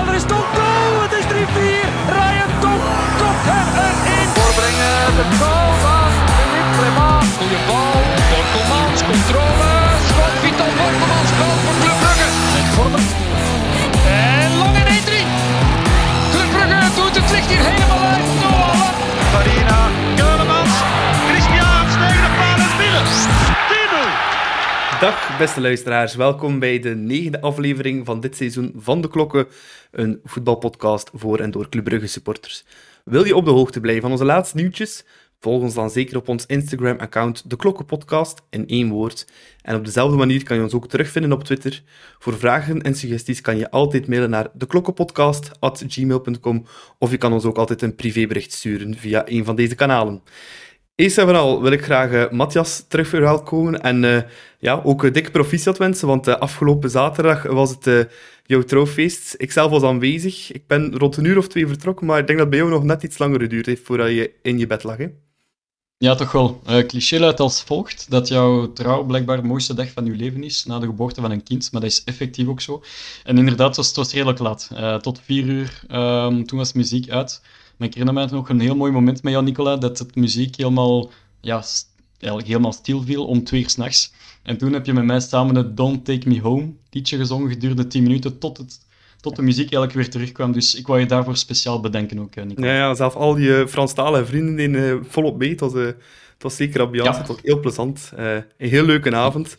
Jawel, er is toch goal! Het is 3-4. Ryan Top kopt hem erin. Voorbrengen, de goal van Philippe Clement. Goeie bal. Borkelmans, controle. Schot, Vital Borkelmans, goal voor Club Brugge. Met Vormer. En lang in 1-3. Club Brugge doet het licht hier helemaal uit. Farina, Dag beste luisteraars, welkom bij de negende aflevering van dit seizoen van De Klokken, een voetbalpodcast voor en door Club Brugge supporters. Wil je op de hoogte blijven van onze laatste nieuwtjes? Volg ons dan zeker op ons Instagram-account De Klokken Podcast in één woord. En op dezelfde manier kan je ons ook terugvinden op Twitter. Voor vragen en suggesties kan je altijd mailen naar deklokkenpodcast.gmail.com of je kan ons ook altijd een privébericht sturen via een van deze kanalen. Eerst en vooral wil ik graag eh, Matthias terug verwelkomen en eh, ja, ook een dikke proficiat wensen, want eh, afgelopen zaterdag was het jouw trouwfeest. Ik zelf was aanwezig. Ik ben rond een uur of twee vertrokken, maar ik denk dat bij jou nog net iets langer geduurd heeft voordat je in je bed lag. Ja, toch wel. Cliché luidt als volgt, dat jouw trouw blijkbaar de mooiste dag van je leven is, na de geboorte van een kind, maar dat is effectief ook zo. En inderdaad, het was, het was redelijk laat. Tot vier uur, ehm, toen was muziek uit. Maar ik herinner me nog een heel mooi moment met jou, Nicola, dat het muziek helemaal, ja, eigenlijk helemaal stil viel om twee uur s'nachts. En toen heb je met mij samen het Don't Take Me Home liedje gezongen gedurende 10 minuten, tot, het, tot de muziek eigenlijk weer terugkwam. Dus ik wou je daarvoor speciaal bedenken ook, eh, Nicola. Ja, ja, zelf al die uh, Franstalige vrienden deden eh, volop mee. Het was, het was zeker ambiance, Ja. het was heel plezant. Een heel leuke avond.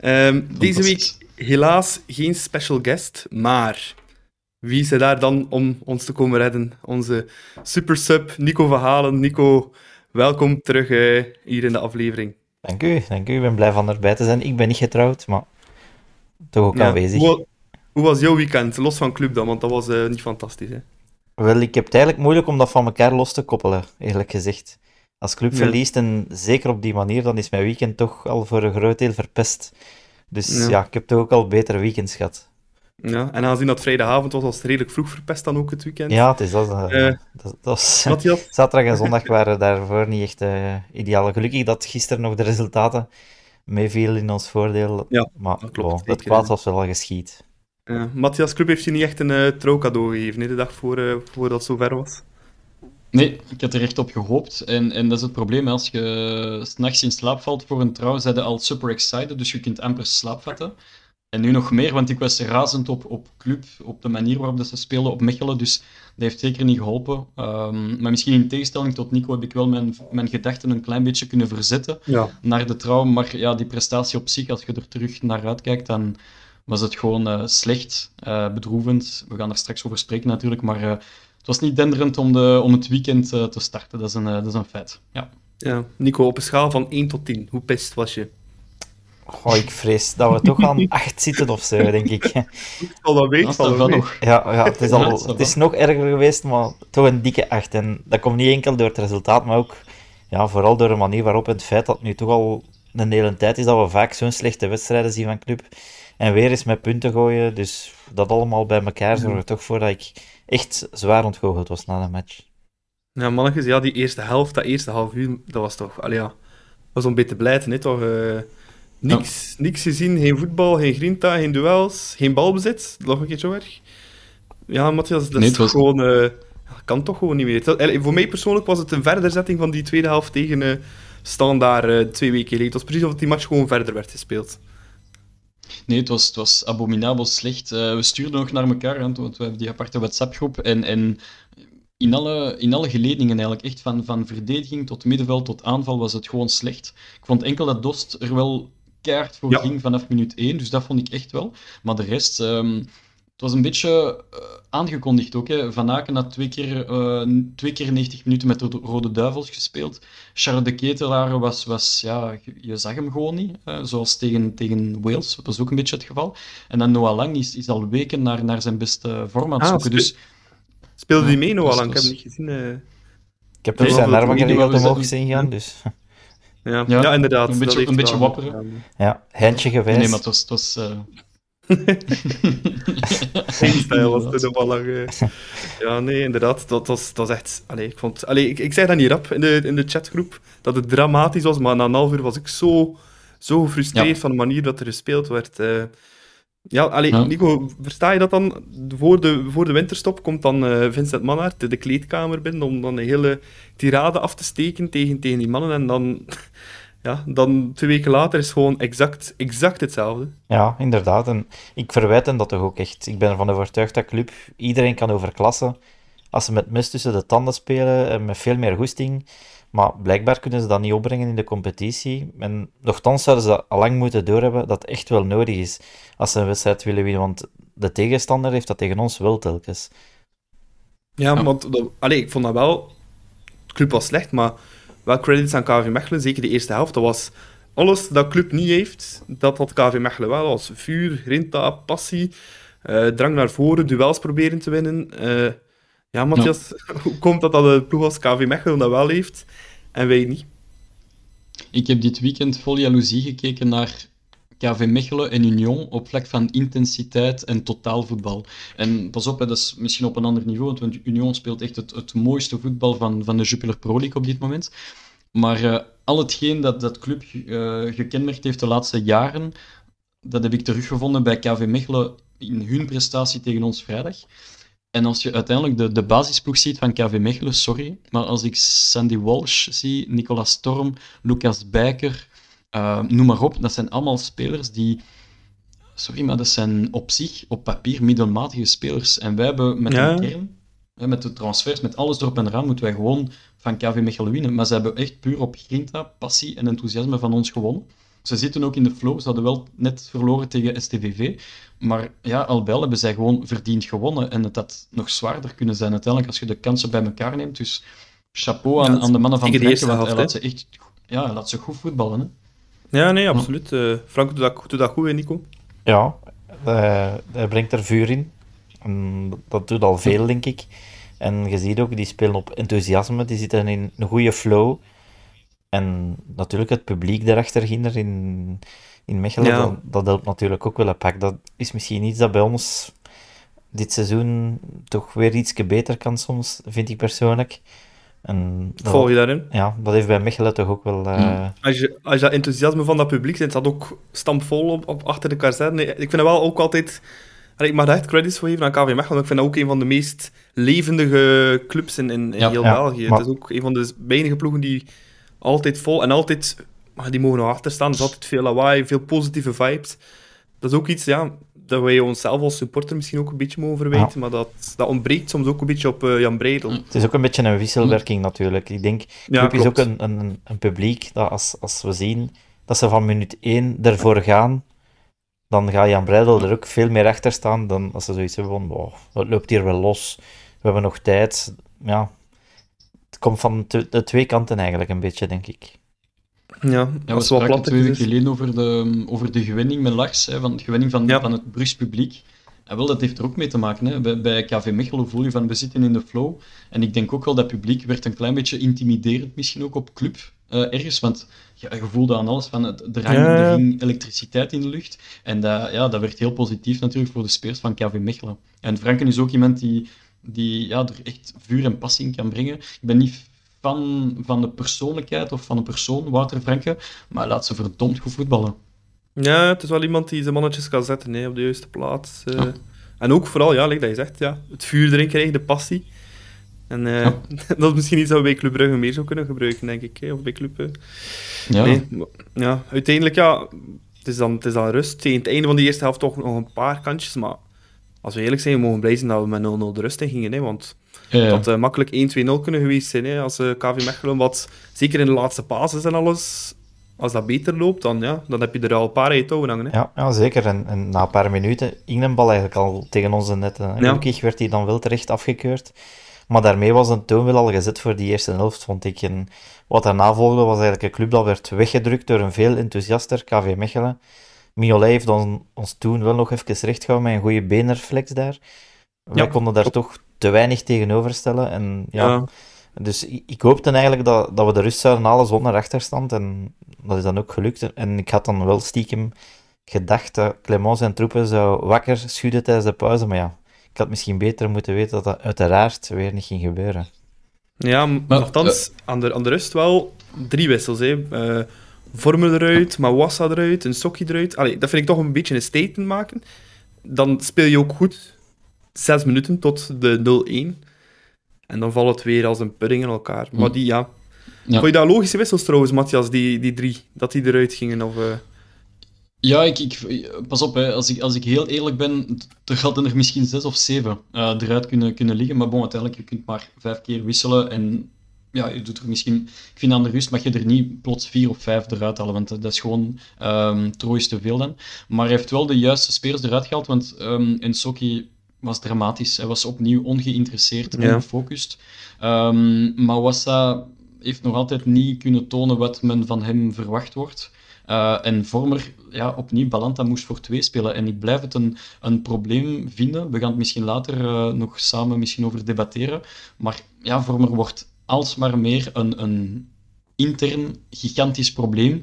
Ehm, deze week helaas geen special guest, maar wie is er daar dan om ons te komen redden? Onze super sub Nico Verhalen. Nico, welkom terug eh, hier in de aflevering. Dank u, dank u. Ik ben blij van erbij te zijn. Ik ben niet getrouwd, maar toch ook aanwezig. Hoe, hoe was jouw weekend? Los van club dan, want dat was eh, niet fantastisch. Hè? Wel, ik heb het eigenlijk moeilijk om dat van elkaar los te koppelen, eerlijk gezegd. Als club Ja. verliest, en zeker op die manier, dan is mijn weekend toch al voor een groot deel verpest. Dus Ja. ja, ik heb toch ook al betere weekends gehad. Ja, en aangezien dat vrijdagavond was, was het redelijk vroeg verpest dan ook het weekend. Ja, het is dat. eh, Eh, dat, dat was- Matthias? Zaterdag en zondag waren daarvoor niet echt eh, ideaal. Gelukkig dat gisteren nog de resultaten meevielen in ons voordeel. Ja, maar dat klopt het kwaad was wel al geschied. Ja, Matthias Club heeft je niet echt een eh trouwcadeau gegeven, hè, de dag voor, eh, voordat het zover was. Nee, ik had er echt op gehoopt. En, en dat is het probleem. Als je s'nachts in slaap valt voor een trouw, zijn al super excited. Dus je kunt amper slaap vatten. En nu nog meer, want ik was razend op, op club, op de manier waarop dat ze spelen op Mechelen. Dus dat heeft zeker niet geholpen. Ehm, maar misschien in tegenstelling tot Nico heb ik wel mijn, mijn gedachten een klein beetje kunnen verzetten Ja. naar de trouw. Maar ja, die prestatie op zich, als je er terug naar uitkijkt, dan was het gewoon eh, slecht, eh, bedroevend. We gaan er straks over spreken natuurlijk, maar eh, het was niet denderend om, de, om het weekend te starten. Dat is een, dat is een feit. Ja. ja. Nico, op een schaal van 1 tot 10, hoe pist was je? Oh, ik vrees dat we toch aan acht zitten of zo, denk ik. Al dat wel nog. Ja, ja het, is al, het is nog erger geweest, maar toch een dikke 8. En dat komt niet enkel door het resultaat, maar ook ja, vooral door de manier waarop en het feit dat het nu toch al een hele tijd is dat we vaak zo'n slechte wedstrijden zien van club. En weer eens met punten gooien. Dus dat allemaal bij elkaar zorgt er toch voor dat ik echt zwaar ontgoocheld was na de match. Ja, mannetjes, ja, die eerste helft, dat eerste half uur, dat was toch... Allee, ja, dat was om beetje te blijten, hè, toch? eh, niks, niks gezien, geen voetbal, geen grinta, geen duels, geen balbezit. Nog een keer zo erg. Ja, Matthias, dat Nee, is het was- gewoon... eh, ja, kan toch gewoon niet meer. Voor mij persoonlijk was het een verderzetting van die tweede helft tegen eh Standaard eh, twee weken geleden. Het was precies of die match gewoon verder werd gespeeld. Nee, het was, het was abominabel slecht. We stuurden nog naar elkaar, want we hebben die aparte WhatsApp-groep. En, en in, alle, in alle geledingen eigenlijk, echt van, van verdediging tot middenveld tot aanval, was het gewoon slecht. Ik vond enkel dat Dost er wel keihard voor Ja. ging vanaf minuut 1, dus dat vond ik echt wel. Maar de rest, ehm, het was een beetje eh, aangekondigd ook. Hè. Van Aken had twee keer, eh, twee keer 90 minuten met de Rode Duivels gespeeld. Charles de Ketelaar was, was ja, je- je zag hem gewoon niet. eh, zoals tegen, tegen Wales, dat was ook een beetje het geval. En dan Noah Lang is, is al weken naar, naar zijn beste vorm aan het Ah, zoeken. Dus Speelde die mee, Noah dus Lang? Ik heb hem niet gezien. eh. Ik heb dus zijn armen niet omhoog we zien zetten- gaan, dus Ja, Ja, ja, inderdaad. een beetje- een beetje wapperen. ja, handje geweest. nee, maar het was... Het was eh, Freestyle was het nog wel lang. eh. Ja, nee, inderdaad. Dat was, dat was echt... Allee, ik, vond, allee, ik, ik zei dat niet rap in de, in de chatgroep, dat het dramatisch was, maar na een half uur was ik zo, zo gefrustreerd Ja. van de manier dat er gespeeld werd. eh. Ja, allee, Ja. Nico, versta je dat dan? Voor de, voor de winterstop komt dan eh, Vincent Mannaert de, de kleedkamer binnen om dan een hele tirade af te steken tegen, tegen die mannen. En dan, ja, dan twee weken later is het gewoon exact, exact hetzelfde. Ja, inderdaad. En ik verwijt hem dat toch ook echt. Ik ben ervan overtuigd dat club iedereen kan overklassen als ze met mis tussen de tanden spelen en met veel meer goesting. Maar blijkbaar kunnen ze dat niet opbrengen in de competitie. En nogthans zouden ze al lang moeten doorhebben dat het echt wel nodig is als ze een wedstrijd willen winnen. Want de tegenstander heeft dat tegen ons wel telkens. Ja, Ja. want dat, allee, ik vond dat wel... De club was slecht, maar wel credits aan KV Mechelen, zeker de eerste helft. Dat was alles dat club niet heeft, dat had KV Mechelen wel. Als vuur, grinta, passie, eh, drang naar voren, duels proberen te winnen. Eh, ja, Matthias, hoe komt dat dat een ploeg als KV Mechelen dat wel heeft en wij niet? Ik heb dit weekend vol jaloezie gekeken naar KV Mechelen en Union op vlak van intensiteit en totaalvoetbal. En pas op, hè, dat is misschien op een ander niveau, want Union speelt echt het, het mooiste voetbal van, van de Jupiler Pro League op dit moment. Maar eh, al hetgeen dat dat club eh, gekenmerkt heeft de laatste jaren, dat heb ik teruggevonden bij KV Mechelen in hun prestatie tegen ons vrijdag. En als je uiteindelijk de, de basisploeg ziet van KV Mechelen, sorry, maar als ik Sandy Walsh zie, Nicolas Storm, Lucas Bijker, eh, noem maar op, dat zijn allemaal spelers die... Sorry, maar dat zijn op zich, op papier, middelmatige spelers. En wij hebben met Ja. een kern, met de transfers, met alles erop en eraan, moeten wij gewoon van KV Mechelen winnen. Maar ze hebben echt puur op grinta, passie en enthousiasme van ons gewonnen. Ze zitten ook in de flow. Ze hadden wel net verloren tegen STVV. Maar ja, al bij al hebben zij gewoon verdiend gewonnen. En het had nog zwaarder kunnen zijn uiteindelijk als je de kansen bij elkaar neemt. Dus chapeau aan, Ja, aan de mannen van eerste want hij helft, laat ze echt ja, hij laat ze goed voetballen. Hè. Ja, nee, absoluut. Eh, Frank doet dat, doet dat goed, hè, Nico? Ja, eh, hij brengt er vuur in. En dat doet al veel, denk ik. En je ziet ook, die spelen op enthousiasme, die zitten in een goede flow. En natuurlijk het publiek daarachter in, in Mechelen, Ja. dat, dat helpt natuurlijk ook wel een pak. Dat is misschien iets dat bij ons dit seizoen toch weer iets beter kan soms, vind ik persoonlijk. En dat, Volg je daarin? ja, dat heeft bij Mechelen toch ook wel... eh, Als je, als je dat enthousiasme van dat publiek zit, dat ook stampvol op, op achter de kazerne. Ik vind dat wel ook altijd... Allee, Ik mag daar echt credits voor geven aan KV Mechelen, want ik vind dat ook een van de meest levendige clubs in, in, in Ja, heel ja, België. maar- Het is ook een van de weinige ploegen die altijd vol en altijd... Maar die mogen nog achter staan. Er is altijd veel lawaai, veel positieve vibes. Dat is ook iets, ja, dat wij onszelf als supporter misschien ook een beetje mogen verwijten, maar dat, dat ontbreekt soms ook een beetje op eh, Jan Breidel. Het is ook een beetje een wisselwerking natuurlijk. Ik denk, Ja, club is ook een, een, een publiek dat als, als we zien dat ze van minuut 1 ervoor gaan, dan gaat Jan Breidel er ook veel meer achter staan dan als ze zoiets hebben van, wow, het loopt hier wel los, we hebben nog tijd. Ja, het komt van te- de twee kanten eigenlijk een beetje, denk ik. Ja, Ja, we spraken plat twee weken geleden over de, over de gewinning met Lars, hè, van, de gewinning van, Ja. van het Brugs publiek. En wel, dat heeft er ook mee te maken. Hè. Bij, bij KV Mechelen voel je van, we zitten in de flow. En ik denk ook wel dat publiek werd een klein beetje intimiderend misschien ook op club eh, ergens. Want ja, je voelde aan alles van, het, er, hang, er hing elektriciteit in de lucht. En dat, ja, dat werd heel positief natuurlijk voor de spelers van KV Mechelen. En Franken is ook iemand die, die ja, er echt vuur en passie in kan brengen. Ik ben niet fan van de persoonlijkheid of van de persoon, Wouter Franke, maar laat ze verdomd goed voetballen. Ja, het is wel iemand die zijn mannetjes kan zetten hè, op de juiste plaats. eh. Ja. En ook vooral, ja, like dat je zegt, ja, het vuur erin krijgen, de passie. En eh, Ja. dat is misschien iets dat we bij Club Brugge meer zou kunnen gebruiken, denk ik. Hè, of bij Club... eh. Ja, Nee, maar- ja, uiteindelijk, ja, het is, dan, het is dan rust. Tegen het einde van de eerste helft toch nog een paar kantjes, maar als we eerlijk zijn, we mogen blij zijn dat we met 0-0 de rust in gingen, hè, want ja, het had eh, makkelijk 1-2-0 kunnen geweest zijn, hè, als eh, KV Mechelen wat, zeker in de laatste basis en alles, als dat beter loopt, dan, ja, dan heb je er al een paar uit hangen. Hè. Ja, ja zeker. En, en na een paar minuten ging een bal eigenlijk al tegen onze netten. En Ja. Werd hij dan wel terecht afgekeurd. Maar daarmee was een toon wel al gezet voor die eerste helft, vond ik. En wat daarna volgde was eigenlijk een club dat werd weggedrukt door een veel enthousiaster KV Mechelen. Mignolet heeft ons, ons toen wel nog even recht gehouden met een goede beenreflex daar. Ja, konden daar toch te weinig tegenover stellen. En ja, Ja. dus ik, ik hoopte eigenlijk dat, dat we de rust zouden halen zonder achterstand. En dat is dan ook gelukt. En ik had dan wel stiekem gedacht dat Clement zijn troepen zou wakker schudden tijdens de pauze. Maar ja, ik had misschien beter moeten weten dat dat uiteraard weer niet ging gebeuren. Ja, maar nogthans, aan, de, aan de rust wel drie wissels. Hè. Eh, Vormer eruit, Mawassa eruit, een Sokkie eruit. Allee, dat vind ik toch een beetje een statement maken. dan speel je ook goed. Zes minuten tot de 0-1. En dan valt het weer als een pudding in elkaar. Maar die, ja. Ja. Vond je dat logische wissels trouwens, Matthias, die, die drie? Dat die eruit gingen? Of, eh, Ja, ik, ik, pas op, hè. Als, ik, als ik heel eerlijk ben, er hadden er misschien zes of zeven eh, eruit kunnen, kunnen liggen. Maar bon, uiteindelijk, je kunt maar vijf keer wisselen. En ja, je doet er misschien... Ik vind aan de rust mag je er niet plots vier of vijf eruit halen, want dat is gewoon um, troois te veel dan. Maar hij heeft wel de juiste spelers eruit gehaald, want um, Ensoki was dramatisch. Hij was opnieuw ongeïnteresseerd, Ja. ongefocust. Um, maar Wassa heeft nog altijd niet kunnen tonen wat men van hem verwacht wordt. Uh, en Vormer, ja, opnieuw, Balanta moest voor twee spelen. En ik blijf het een, een probleem vinden. We gaan het misschien later uh, nog samen misschien over debatteren. Maar ja, Vormer wordt alsmaar meer een, een intern gigantisch probleem.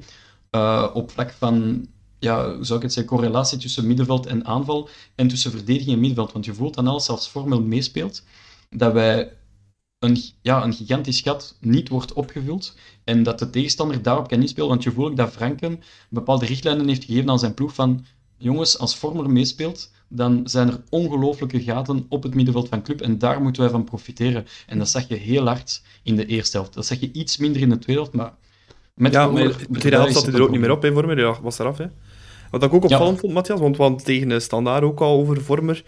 Uh, op vlak van, ja, zou ik het zeggen, correlatie tussen middenveld en aanval. En tussen verdediging en middenveld. Want je voelt dan alles als Vormer meespeelt, dat wij een, ja, een gigantisch gat niet wordt opgevuld en dat de tegenstander daarop kan inspelen. Want je voelt ook dat Franken bepaalde richtlijnen heeft gegeven aan zijn ploeg van jongens, als Vormer meespeelt, dan zijn er ongelooflijke gaten op het middenveld van club en daar moeten wij van profiteren. En dat zag je heel hard in de eerste helft. Dat zag je iets minder in de tweede helft, maar met ja, maar de tweede helft zat hij er ook niet meer op, hè, Vormer. Ja, was eraf, hè. Wat ik ook opvallend vond, Matthias, want het tegen de standaard ook al over Vormer.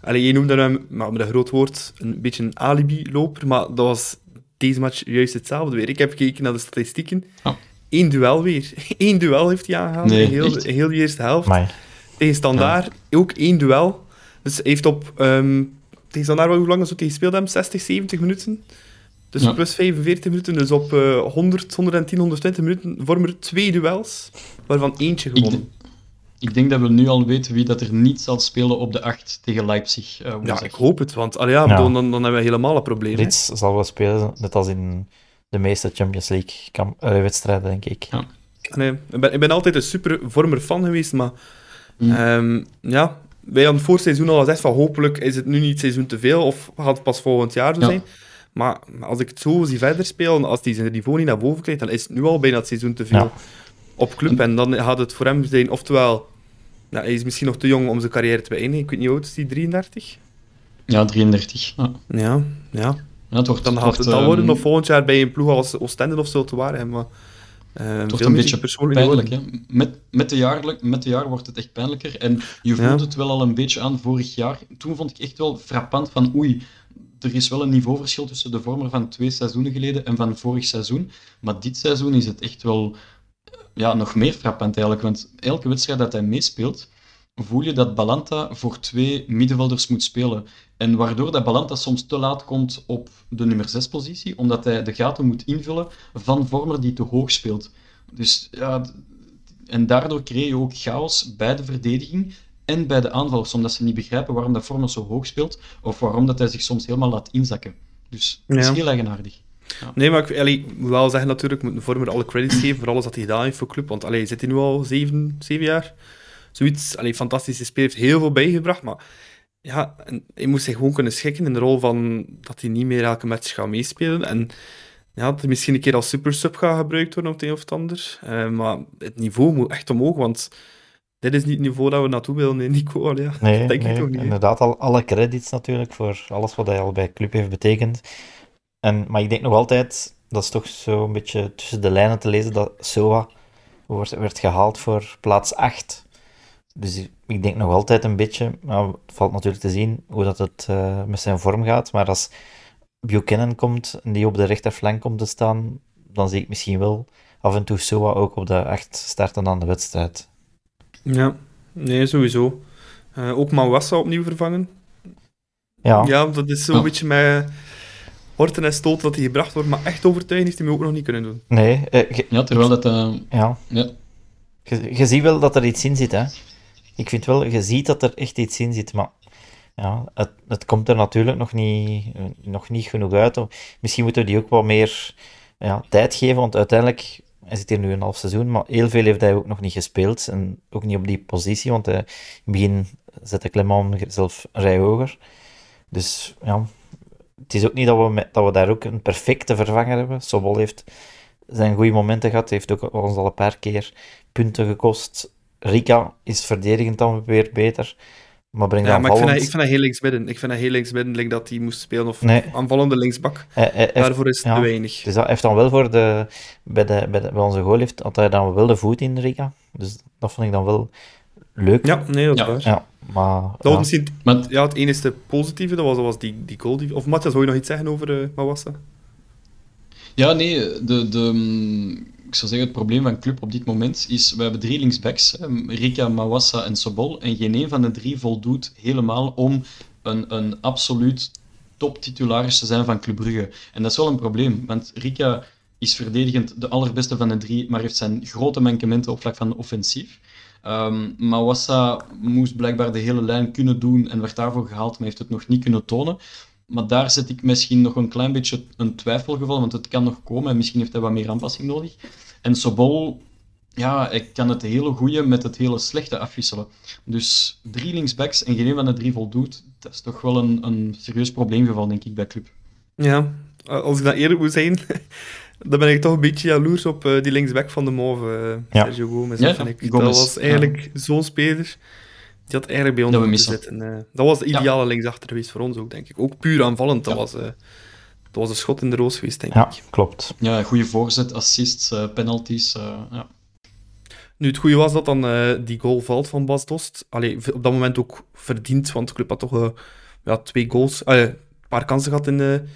Allee, je noemde hem, maar met een groot woord, een beetje een alibi-loper, maar dat was deze match juist hetzelfde weer. Ik heb gekeken naar de statistieken. Oh. Eén duel weer. Eén duel heeft hij aangehaald Nee, in heel, heel de eerste helft. Maar Tegen Standaard ook één duel. Dus hij heeft op... ehm tegen Standaard, hoe lang is het tegen gespeeld hebben? 60, 70 minuten? Dus Ja. plus 45 minuten. Dus op eh 100, 110, 120 minuten vormen er twee duels, waarvan eentje Ik, gewonnen. ik denk dat we nu al weten wie dat er niet zal spelen op de 8 tegen Leipzig. eh, Ja, ik hoop het, want allee, ja, Dan, dan hebben we helemaal een probleem. hè. Rits zal wel spelen, net als in de meeste Champions League kam- eh, wedstrijden, denk ik. Ja. Nee, ik, ben, ik ben altijd een super vormer fan geweest, maar Mm. ehm, ja, wij hadden voor het seizoen al gezegd van hopelijk is het nu niet het seizoen te veel of gaat het pas volgend jaar zo Ja. zijn. Maar als ik het zo zie verder spelen, als hij zijn niveau niet naar boven krijgt, dan is het nu al bijna het seizoen te veel Ja. op club. En dan gaat het voor hem zijn, oftewel, nou, hij is misschien nog te jong om zijn carrière te beëindigen. Ik weet niet hoe oud is hij, 33? Ja, 33. Ja. Ja, ja. Ja, het wordt, Dan gaat wordt, het dan worden ehm, of volgend jaar bij een ploeg als Oostende of zo te waren. Maar, eh, Het wordt een beetje persoonlijk pijnlijk. Hè? Met, met, de jaar, met de jaar wordt het echt pijnlijker. En je voelt Ja. het wel al een beetje aan vorig jaar. Toen vond ik echt wel frappant van oei, er is wel een niveauverschil tussen de vormer van twee seizoenen geleden en van vorig seizoen. Maar dit seizoen is het echt wel ja, nog meer frappant eigenlijk. Want elke wedstrijd dat hij meespeelt, voel je dat Balanta voor twee middenvelders moet spelen. En waardoor dat Balanta soms te laat komt op de nummer 6 positie, omdat hij de gaten moet invullen van vormer die te hoog speelt. Dus ja, en daardoor creëer je ook chaos bij de verdediging en bij de aanvallers, omdat ze niet begrijpen waarom dat vormer zo hoog speelt, of waarom dat hij zich soms helemaal laat inzakken. Dus het is heel eigenaardig. Nee, maar ik, allee, moet wel zeggen natuurlijk, ik moet Vormer alle credits geven voor alles wat hij gedaan heeft voor club. Want allee, hij zit hier nu al zeven, zeven jaar. Zoiets, allee, fantastische speler, heeft heel veel bijgebracht. Maar ja, en hij moest zich gewoon kunnen schikken in de rol van dat hij niet meer elke match gaat meespelen. En ja, dat hij misschien een keer als super sub gaat gebruikt worden of het een of het ander. Eh, maar het niveau moet echt omhoog, want dit is niet het niveau dat we naartoe willen, nee, Nico. Ja, Nee, dat denk nee, ik toch niet. inderdaad, al, alle credits natuurlijk voor alles wat hij al bij club heeft betekend. En, maar ik denk nog altijd, dat is toch zo een beetje tussen de lijnen te lezen, dat Soa wordt, werd gehaald voor plaats 8. Dus ik- ik denk nog altijd een beetje, nou, het valt natuurlijk te zien hoe dat het eh, met zijn vorm gaat, maar als Buchanan komt en die op de rechterflank komt te staan, dan zie ik misschien wel af en toe Soa ook op de 8 starten aan de wedstrijd. Ja, nee, sowieso. Eh, ook Mawassa opnieuw vervangen. Ja, Ja, dat is zo'n Ja. beetje met horten en stoten dat hij gebracht wordt, maar echt overtuigen heeft hij me ook nog niet kunnen doen. nee, eh, ge- Ja, terwijl dat... eh, ja. ja, Je, je ziet wel dat er iets in zit, hè. Ik vind wel, je ziet dat er echt iets in zit, maar ja, het, het komt er natuurlijk nog niet, nog niet genoeg uit. Misschien moeten we die ook wat meer ja, tijd geven, want uiteindelijk, hij zit hier nu een half seizoen, maar heel veel heeft hij ook nog niet gespeeld. En ook niet op die positie, want in het begin zette Clement zelf een rij hoger. Dus ja, het is ook niet dat we, dat we daar ook een perfecte vervanger hebben. Sobol heeft zijn goede momenten gehad, heeft ook ons al een paar keer punten gekost. Rika is verdedigend dan weer beter. Maar breng Ja, maar ik vind, dat, ik vind dat heel linksbidden. Ik vind dat heel linksbidden, like dat hij moest spelen. Of Nee. aanvallende linksbak. Hij- hij heeft- Daarvoor is het ja. te weinig. Dus dat heeft dan wel voor de... Bij, de, bij, de, bij onze goal heeft, had hij dan wel de voet in Riga. Dus dat vond ik dan wel leuk. Ja, nee, dat is Ja. waar. Ja, maar... Dat was misschien Maar ja, het enige positieve, dat was, dat was die, die goal. Die, of Matthias, wil je nog iets zeggen over eh Mawassa? Ja, nee, de, de, mm, ik zou zeggen, het probleem van club op dit moment is, we hebben drie linksbacks, Rika, Mawassa en Sobol, en geen een van de drie voldoet helemaal om een, een absoluut toptitularis te zijn van Club Brugge. En dat is wel een probleem, want Rika is verdedigend de allerbeste van de drie, maar heeft zijn grote mankementen op vlak van offensief. Ehm Mawassa moest blijkbaar de hele lijn kunnen doen en werd daarvoor gehaald, maar heeft het nog niet kunnen tonen. Maar daar zet ik misschien nog een klein beetje een twijfelgeval, want het kan nog komen en misschien heeft hij wat meer aanpassing nodig. En Sobol, ja, ik kan het hele goede met het hele slechte afwisselen. Dus drie linksbacks en geen een van de drie voldoet, dat is toch wel een, een serieus probleemgeval, denk ik, bij club. Ja, als ik dat eerlijk moet zijn, dan ben ik toch een beetje jaloers op eh, die linksback van de Mauve, eh, Ja. Sergio Gomez. Ja, dat, vind ik. Gomez, dat was eigenlijk zo'n speler. Die had eigenlijk bij ons moeten zitten. eh. dat was de ideale linksachter geweest voor ons ook, denk ik. Ook puur aanvallend. Dat, Ja. was, eh, dat was een schot in de roos geweest, denk Ja, ik. klopt. Ja, goede voorzet, assists, eh, penalties. eh, ja. Nu, het goede was dat dan eh, die goal valt van Bas Dost. Allee, op dat moment ook verdiend, want de club had toch eh, ja, twee goals, een paar kansen gehad in het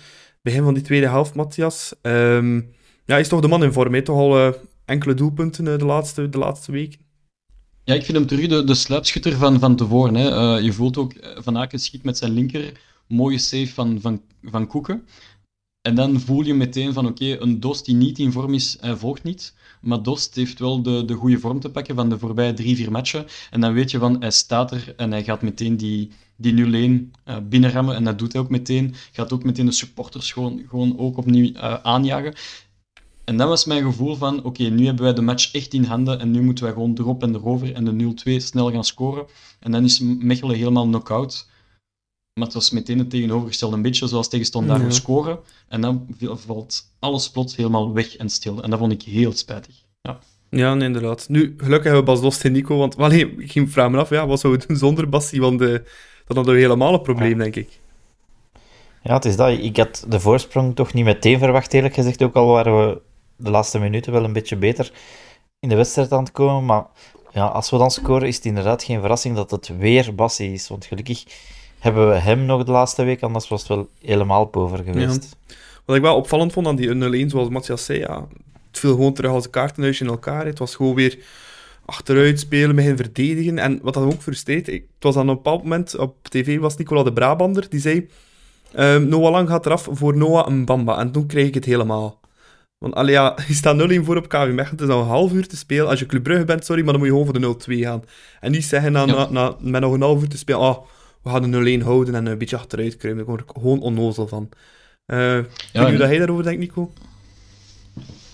begin van die tweede helft, Matthias. Ehm, ja, hij is toch de man in vorm, hè? toch al eh, enkele doelpunten eh, de, laatste, de laatste week. Ja, ik vind hem terug de, de sluipschutter van, van tevoren. Hè. Eh, je voelt ook, eh, Van Aken schiet met zijn linker, mooie save van, van, van Koeken. En dan voel je meteen van, oké, een Dost die niet in vorm is, hij volgt niet. Maar Dost heeft wel de, de goede vorm te pakken van de voorbije drie, vier matchen. En dan weet je van, hij staat er en hij gaat meteen die, die 0-1 eh, binnenrammen. En dat doet hij ook meteen. Gaat ook meteen de supporters gewoon, gewoon ook opnieuw aanjagen. En dat was mijn gevoel van, oké, nu hebben wij de match echt in handen en nu moeten wij gewoon erop en erover en de 0-2 snel gaan scoren. En dan is Mechelen helemaal knock-out. Maar het was meteen het tegenovergestelde, een beetje zoals tegen Standaard Ja. we scoren. En dan valt alles plots helemaal weg en stil. En dat vond ik heel spijtig. Ja. Ja, nee, inderdaad. Nu, gelukkig hebben we Bas Dost en Nico, want wel, nee, ik ging vragen me af, ja, wat zouden we doen zonder Bassie? Want eh, dat hadden we helemaal een probleem, denk ik. Ja, het is dat. Ik had de voorsprong toch niet meteen verwacht, eerlijk gezegd. Ook al waren we de laatste minuten wel een beetje beter in de wedstrijd aan het komen. Maar ja, als we dan scoren, is het inderdaad geen verrassing dat het weer Bassi is. Want gelukkig hebben we hem nog de laatste week, anders was het wel helemaal pover geweest. Wat ik wel opvallend vond aan die 0-1, zoals Matthias zei, ja, het viel gewoon terug als een kaartenhuisje in elkaar. Het was gewoon weer achteruit spelen, beginnen verdedigen. En wat dat ook frustreert, het was aan een bepaald moment, op tv was Nicola de Brabander, die zei, ehm, Noah Lang gaat eraf voor Noah Mbamba. En toen kreeg ik het helemaal. Want allee, ja, je staat 0-1 voor op KV Mechelen, het is al een half uur te spelen. Als je Club Brugge bent, sorry, maar dan moet je gewoon voor de 0-2 gaan. En niet zeggen na, Ja. na, na- met nog een half uur te spelen, ah, we gaan de 0-1 houden en een beetje achteruit kruimen. Daar word ik gewoon onnozel van. Eh Ja, weet je dat jij daarover denkt, Nico?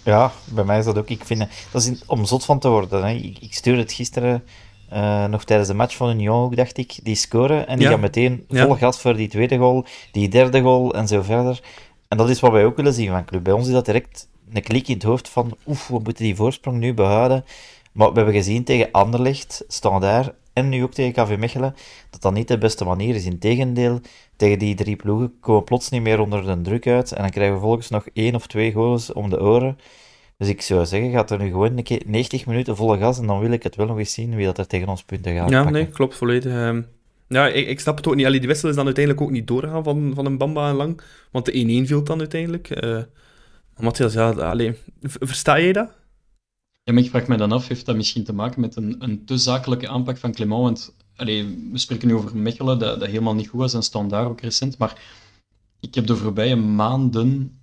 Ja, bij mij is dat ook. Ik vind, dat is in- om zot van te worden. Hè. Ik, ik stuurde het gisteren eh, nog tijdens de match van Union, ook, dacht ik. Die scoren en die Ja. gaan meteen Ja. vol gas voor die tweede goal, die derde goal en zo verder. En dat is wat wij ook willen zien van club. Bij ons is dat direct een klik in het hoofd van oef, we moeten die voorsprong nu behouden. Maar we hebben gezien tegen Anderlecht, Standaard en nu ook tegen KV Mechelen, dat dat niet de beste manier is. Integendeel, tegen die drie ploegen komen we plots niet meer onder de druk uit en dan krijgen we volgens nog één of twee goals om de oren. Dus ik zou zeggen, gaat er nu gewoon een keer 90 minuten volle gas en dan wil ik het wel nog eens zien wie dat er tegen ons punten gaat Ja, pakken. nee, klopt volledig. Ehm, ja, ik, ik snap het ook niet. Allee, die wissel is dan uiteindelijk ook niet doorgegaan van, van een Bamba en Lang, want de 1-1 viel dan uiteindelijk. Eh Matthias, ja, allee, versta jij dat? Ja, maar ik vraag me dan af, heeft dat misschien te maken met een, een te zakelijke aanpak van Clement? Want allee, we spreken nu over Mechelen, dat, dat helemaal niet goed was, en Standaard ook recent. Maar ik heb de voorbije maanden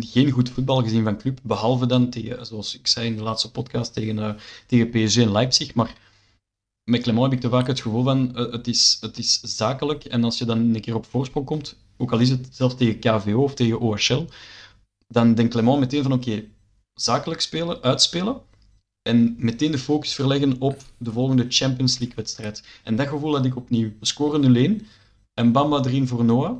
geen goed voetbal gezien van club, behalve dan tegen, zoals ik zei in de laatste podcast, tegen, eh, tegen PSG en Leipzig. Maar met Clement heb ik te vaak het gevoel van, eh, het, is, het is zakelijk, en als je dan een keer op voorsprong komt, ook al is het zelfs tegen KVO of tegen OHL, dan denkt Clement meteen van, oké, zakelijk spelen, uitspelen, en meteen de focus verleggen op de volgende Champions League wedstrijd. En dat gevoel had ik opnieuw. We scoren 0-1 en Bamba erin voor Noah.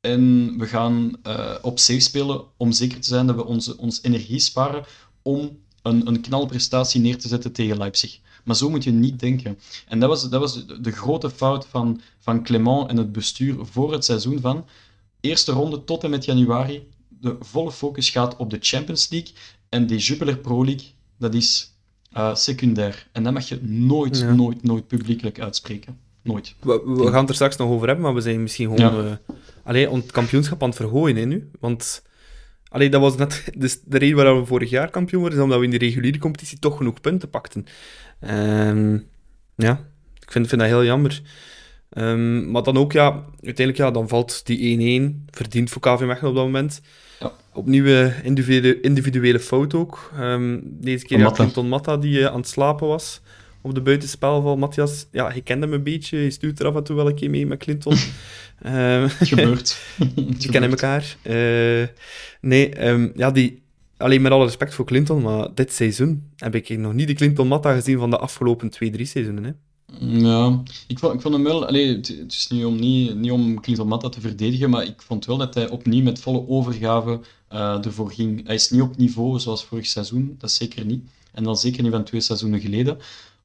En we gaan eh, op safe spelen om zeker te zijn dat we onze, ons energie sparen om een, een knalprestatie neer te zetten tegen Leipzig. Maar zo moet je niet denken. En dat was, dat was de grote fout van, van Clement en het bestuur voor het seizoen van eerste ronde tot en met januari. De volle focus gaat op de Champions League. En die Jupiler Pro League, dat is uh, secundair. En dat mag je nooit, Ja. nooit, nooit publiekelijk uitspreken. Nooit. We, we gaan het er straks nog over hebben, maar we zijn misschien gewoon Ja. eh, allee, ons kampioenschap aan het vergooien hè, nu. Want allee, dat was net dus de reden waarom we vorig jaar kampioen worden, is omdat we in de reguliere competitie toch genoeg punten pakten. Ehm, ja, ik vind, vind dat heel jammer. Ehm, maar dan ook, ja, uiteindelijk ja, dan valt die 1-1, verdient voor KV Mechelen op dat moment. Ja. Opnieuw individuele, individuele fout ook. Ehm, deze keer ja, Matta. Clinton Matta, die eh, aan het slapen was op de buitenspel van Matthias. Ja, hij kende hem een beetje, hij stuurt er af en toe wel een keer mee met Clinton. Ehm, Het gebeurt. Die kennen elkaar. Eh, nee, ehm, ja, die, alleen met alle respect voor Clinton, maar dit seizoen heb ik nog niet de Clinton Matta gezien van de afgelopen twee, drie seizoenen. Hè. Ja, ik vond, ik vond hem wel... Allee, het, het is niet om, niet, niet om Clinton Matta te verdedigen, maar ik vond wel dat hij opnieuw met volle overgave eh, ervoor ging. Hij is niet op niveau zoals vorig seizoen, dat zeker niet. En dan zeker niet van twee seizoenen geleden.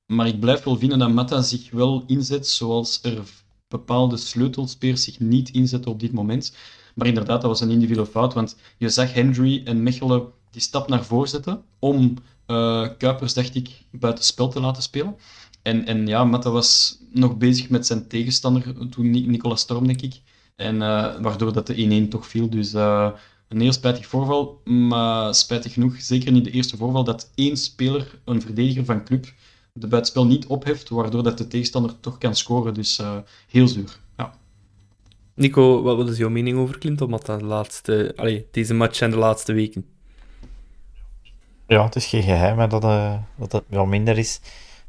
Maar ik blijf wel vinden dat Matta zich wel inzet zoals er bepaalde sleutelspelers zich niet inzetten op dit moment. Maar inderdaad, dat was een individuele fout, want je zag Hendry en Mechelen die stap naar voren zetten om eh, Kuipers, dacht ik, buiten spel te laten spelen. En, en ja, Matta was nog bezig met zijn tegenstander, toen Ni- Nicolas Storm, denk ik. En eh, waardoor dat de 1-1 toch viel. Dus eh, een heel spijtig voorval. Maar spijtig genoeg, zeker niet de eerste voorval, dat één speler, een verdediger van club, de buitenspel niet opheft, waardoor dat de tegenstander toch kan scoren. Dus eh, heel zuur. Ja. Nico, wat, wat is jouw mening over Clinton Matta de laatste, allee, deze match en de laatste weken? Ja, het is geen geheim hè, dat, eh, dat het wel minder is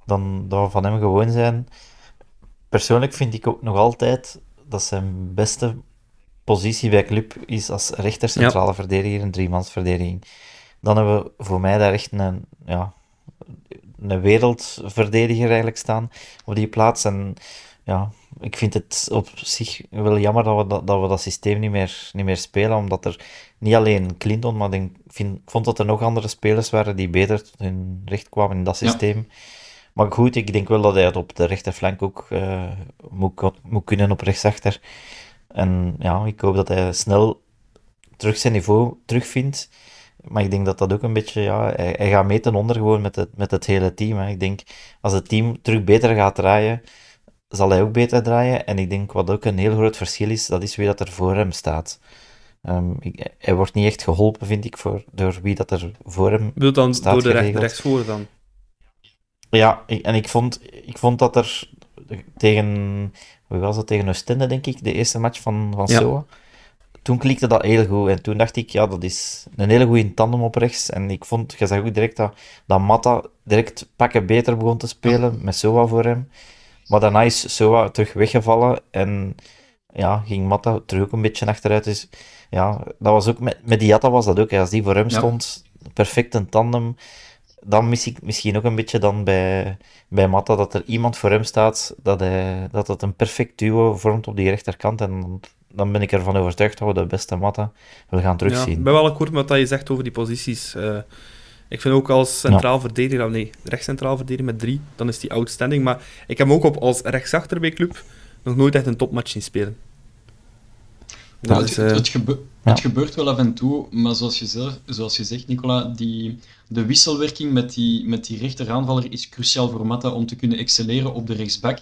dan dat we van hem gewoon zijn. Persoonlijk vind ik ook nog altijd dat zijn beste positie bij club is als rechter centrale verdediger, een driemansverdediging. Dan hebben we voor mij daar echt een, ja, een wereldverdediger eigenlijk staan op die plaats. En ja, ik vind het op zich wel jammer dat we dat, dat, we dat systeem niet meer, niet meer spelen, omdat er niet alleen Clinton, maar ik vind, ik vond dat er nog andere spelers waren die beter tot hun recht kwamen in dat Ja. systeem. Maar goed, ik denk wel dat hij het op de rechterflank ook eh, moet, moet kunnen op rechtsachter. En ja, ik hoop dat hij snel terug zijn niveau terugvindt. Maar ik denk dat dat ook een beetje, ja, hij, hij gaat mee ten onder gewoon met het, met het hele team. Hè. Ik denk, als het team terug beter gaat draaien, zal hij ook beter draaien. En ik denk wat ook een heel groot verschil is, dat is wie dat er voor hem staat. Ehm, ik- hij wordt niet echt geholpen, vind ik, voor, door wie dat er voor hem Wil dan Staat door de recht, rechtsvoor dan? Ja, ik- en ik vond, ik vond dat er tegen, wie was dat, tegen Oostende, denk ik, de eerste match van, van Ja. SOA. Toen klikte dat heel goed. En toen dacht ik, ja, dat is een hele goede tandem op rechts. En ik vond, je zag ook direct dat, dat Matta direct pakken beter begon te spelen, met SOA voor hem. Maar daarna is SOA terug weggevallen en ja, ging Matta terug ook een beetje achteruit. Dus ja, dat was ook met, met Diatta was dat ook. hè. Als die voor hem Ja. stond, perfect een tandem. Dan mis ik misschien ook een beetje dan bij, bij Matta dat er iemand voor hem staat, dat, hij, dat het een perfect duo vormt op die rechterkant. En dan, ben ik ervan overtuigd dat we de beste Matta willen gaan Ja, terugzien. ik ben wel akkoord met wat je zegt over die posities. Eh, ik vind ook als centraal verdediger, ah, nee, rechtscentraal verdediger met drie, dan is die outstanding. Maar ik heb hem ook op als rechtsachter bij club nog nooit echt een topmatch zien spelen. Ja, Dat het, is, eh, het, gebe- ja. het gebeurt wel af en toe, maar zoals je, zelf, zoals je zegt, Nicola, die, de wisselwerking met die, met die rechteraanvaller is cruciaal voor Matta om te kunnen excelleren op de rechtsback.